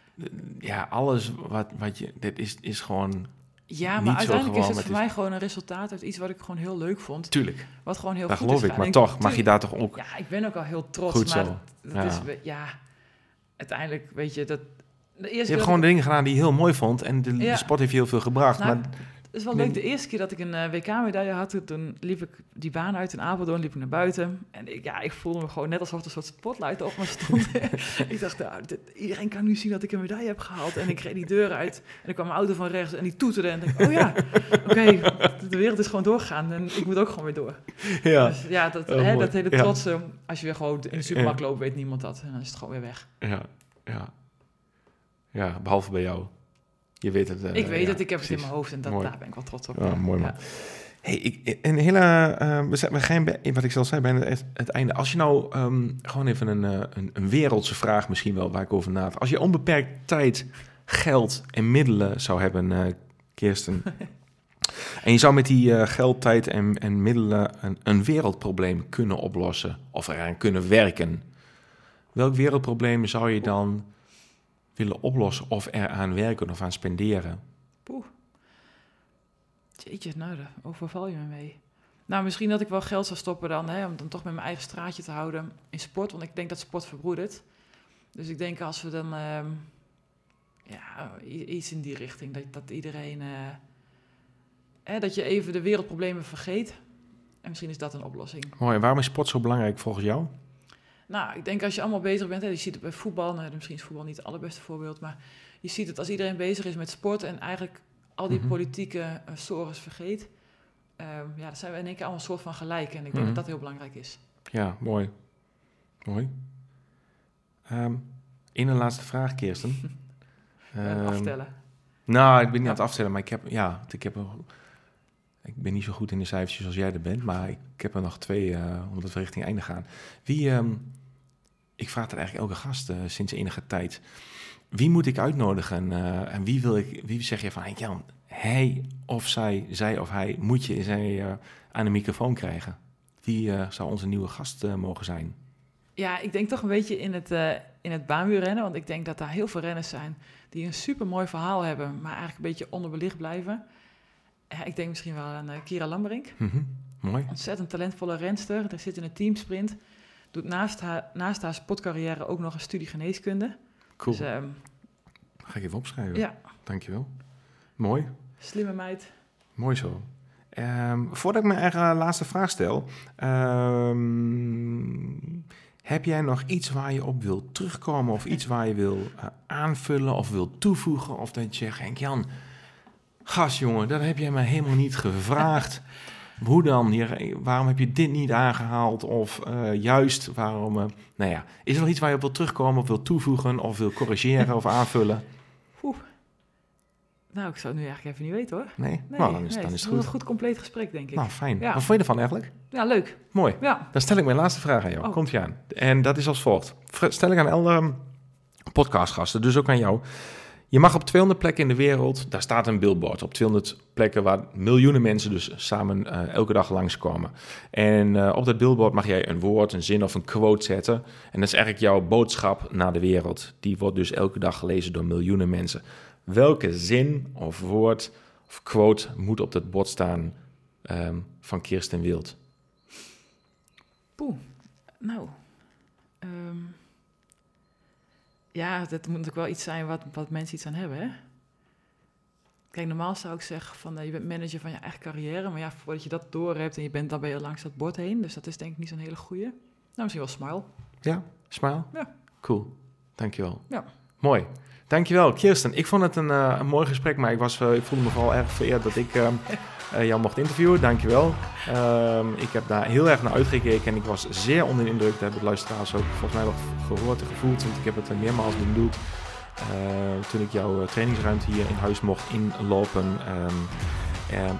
Speaker 2: ja, alles wat, wat je... Dit is, is gewoon...
Speaker 1: Ja, maar uiteindelijk is het voor mij gewoon een resultaat uit iets wat ik gewoon heel leuk vond.
Speaker 2: Tuurlijk,
Speaker 1: Wat gewoon heel
Speaker 2: dat
Speaker 1: goed
Speaker 2: geloof
Speaker 1: is
Speaker 2: ik. Maar toch mag je daar toch ook...
Speaker 1: Ja, ik ben ook al heel trots.
Speaker 2: Goed
Speaker 1: maar
Speaker 2: zo.
Speaker 1: Dat,
Speaker 2: Ja.
Speaker 1: is, ja, uiteindelijk weet je dat.
Speaker 2: Je hebt gewoon dingen gedaan die je heel mooi vond en de, de
Speaker 1: Ja.
Speaker 2: sport heeft je heel veel gebracht.
Speaker 1: Nou,
Speaker 2: maar
Speaker 1: Het is wel leuk. De eerste keer dat ik een eh, WK-medaille had, toen liep ik die baan uit in Apeldoorn, liep ik naar buiten. En ik, ja, ik voelde me gewoon net alsof er een soort spotlight op me stond. ik dacht, nou, dit- iedereen kan nu zien dat ik een medaille heb gehaald. En ik reed die deur uit en er kwam een auto van rechts en die toeterde. En ik dacht, oh ja, oké, de wereld is gewoon doorgegaan en ik moet ook gewoon weer door.
Speaker 2: ja,
Speaker 1: Dus ja, dat,
Speaker 2: Oh,
Speaker 1: hè, dat hele
Speaker 2: Ja.
Speaker 1: trotse, als je weer gewoon in de supermarkt loopt, weet niemand dat. En dan is het gewoon weer weg.
Speaker 2: ja, ja. Ja, behalve bij jou. Je weet het. eh,
Speaker 1: ik weet
Speaker 2: ja,
Speaker 1: het, ik heb het in mijn hoofd en dat,
Speaker 2: Mooi.
Speaker 1: daar ben ik wel trots op.
Speaker 2: Ja, mooi man.
Speaker 1: Ja.
Speaker 2: Hey, ik, een hele, eh, we, zijn, we gaan bij, wat ik zal zeggen, bijna het, het einde. Als je nou ehm, gewoon even een, eh, een, een wereldse vraag misschien wel, waar ik over nadenk. Als je onbeperkt tijd, geld en middelen zou hebben, Kirsten. en je zou met die geld, tijd en, en middelen een, een wereldprobleem kunnen oplossen. Of eraan kunnen werken. Welk wereldprobleem zou je dan willen oplossen of eraan werken of aan spenderen?
Speaker 1: Poeh. Jeetje, nou, daar overval je me mee. Nou, misschien dat ik wel geld zou stoppen dan, hè, om dan toch met mijn eigen straatje te houden in sport. Want ik denk dat sport verbroedert. Dus ik denk als we dan, ehm, ja, iets in die richting, dat, dat iedereen, eh, hè, dat je even de wereldproblemen vergeet. En misschien is dat een oplossing.
Speaker 2: Mooi, en waarom is sport zo belangrijk volgens jou?
Speaker 1: Nou, ik denk als je allemaal bezig bent, hè, je ziet het bij voetbal, nou, misschien is voetbal niet het allerbeste voorbeeld, maar je ziet het als iedereen bezig is met sport en eigenlijk al die
Speaker 2: Mhm.
Speaker 1: politieke uh, sores vergeet, ehm, ja, dan zijn we in één keer allemaal een soort van gelijk. En ik denk
Speaker 2: Mhm.
Speaker 1: dat dat heel belangrijk is.
Speaker 2: Ja, mooi. Mooi. Ehm Eén laatste vraag, Kirsten.
Speaker 1: Uh,
Speaker 2: Ehm,
Speaker 1: aftellen.
Speaker 2: Nou, ik ben niet aan het aftellen, maar ik heb, ja, ik heb ik ben niet zo goed in de cijfertjes als jij er bent, maar ik, heb er nog twee, eh, omdat we richting einde gaan. Wie, ik vraag het eigenlijk elke gast eh, sinds enige tijd. Wie moet ik uitnodigen eh, en wie wil ik, wie zeg je van, hey Jan, hij of zij, zij of hij, moet je zij, eh, aan de microfoon krijgen? Wie zou onze nieuwe gast mogen zijn?
Speaker 1: Ja, ik denk toch een beetje in het, in het baanwielrennen, want ik denk dat daar heel veel renners zijn die een super mooi verhaal hebben, maar eigenlijk een beetje onderbelicht blijven. Ja, ik denk misschien wel aan Kira Lamberink.
Speaker 2: Mm -hmm. Mooi.
Speaker 1: Ontzettend talentvolle renster. Daar zit in een teamsprint. Doet naast haar, naast haar sportcarrière ook nog een studie geneeskunde.
Speaker 2: Cool.
Speaker 1: Dus, um,
Speaker 2: Ga ik even opschrijven.
Speaker 1: Ja.
Speaker 2: Dankjewel. Mooi.
Speaker 1: Slimme meid.
Speaker 2: Mooi zo. Um, voordat ik mijn eigen laatste vraag stel. Um, heb jij nog iets waar je op wil terugkomen? Of iets waar je wil uh, aanvullen of wil toevoegen? Of dat je zegt, Jan, gast jongen, dat heb jij me helemaal niet gevraagd. Hoe dan? Hier, waarom heb je dit niet aangehaald? Of uh, juist, waarom... Uh, nou ja, is er nog iets waar je op wil terugkomen of wil toevoegen... of wil corrigeren of aanvullen?
Speaker 1: Oeh. Nou, ik zou het nu eigenlijk even niet weten hoor.
Speaker 2: Nee?
Speaker 1: nee
Speaker 2: nou, dan is,
Speaker 1: nee,
Speaker 2: dan is
Speaker 1: het
Speaker 2: het
Speaker 1: een
Speaker 2: goed.
Speaker 1: goed compleet gesprek, denk ik.
Speaker 2: Nou, fijn.
Speaker 1: Ja.
Speaker 2: Wat vond je ervan eigenlijk?
Speaker 1: Ja, leuk.
Speaker 2: Mooi.
Speaker 1: Ja.
Speaker 2: Dan stel ik mijn laatste vraag aan jou.
Speaker 1: Oh.
Speaker 2: Komt je aan. En dat is als volgt. Stel ik aan alle podcastgasten, dus ook aan jou. Je mag op 200 plekken in de wereld, daar staat een billboard. Op 200 plekken waar miljoenen mensen dus samen uh, elke dag langskomen. En uh, op dat billboard mag jij een woord, een zin of een quote zetten. En dat is eigenlijk jouw boodschap naar de wereld. Die wordt dus elke dag gelezen door miljoenen mensen. Welke zin of woord of quote moet op dat bord staan um, van Kirsten Wild?
Speaker 1: Poeh, nou... Um, ja, dat moet natuurlijk wel iets zijn wat, wat mensen iets aan hebben, hè? Kijk, normaal zou ik zeggen van uh, je bent manager van je eigen carrière, maar ja, voordat je dat door hebt en je bent dan ben je langs dat bord heen, dus dat is denk ik niet zo'n hele goeie. Nou, misschien wel smile.
Speaker 2: Ja, smile?
Speaker 1: Ja.
Speaker 2: Cool, dankjewel.
Speaker 1: Ja.
Speaker 2: Mooi. Dankjewel, Kirsten. Ik vond het een, uh, een mooi gesprek, maar ik, was, uh, ik voelde me vooral erg vereerd dat ik uh, jou mocht interviewen. Dankjewel. Um, ik heb daar heel erg naar uitgekeken en ik was zeer onder de indruk. Daar hebben de luisteraars ook volgens mij wel gehoord en gevoeld, want ik heb het er meermaals bedoeld. Toen ik jouw trainingsruimte hier in huis mocht inlopen. Um, uh,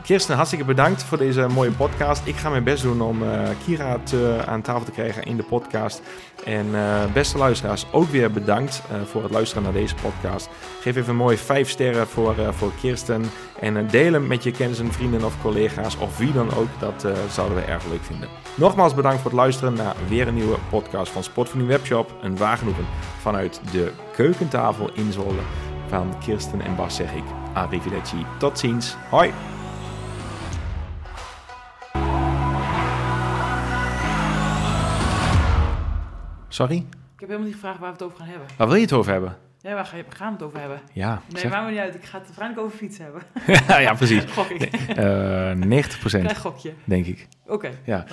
Speaker 2: Kirsten, hartstikke bedankt voor deze mooie podcast. Ik ga mijn best doen om uh, Kira te, aan tafel te krijgen in de podcast. En uh, beste luisteraars, ook weer bedankt voor het luisteren naar deze podcast. Geef even een mooie 5 sterren voor, voor Kirsten. En deel hem met je kennissen, vrienden of collega's of wie dan ook. Dat zouden we erg leuk vinden. Nogmaals bedankt voor het luisteren naar weer een nieuwe podcast van Sportvoeding Webshop. Een waargenoegen vanuit de keukentafel in Zwolle. Van Kirsten en Bas zeg ik arrivederci. Tot ziens. Hoi. Sorry?
Speaker 1: Ik heb helemaal niet gevraagd waar we het over gaan hebben.
Speaker 2: Waar wil je het over hebben?
Speaker 1: Ja, waar gaan we het over hebben?
Speaker 2: Ja.
Speaker 1: Nee, maakt me niet uit. Ik ga het waarschijnlijk over fietsen hebben.
Speaker 2: ja, precies.
Speaker 1: Gok ik.
Speaker 2: Uh, 90 procent.
Speaker 1: gokje.
Speaker 2: Denk ik.
Speaker 1: Oké.
Speaker 2: Ja.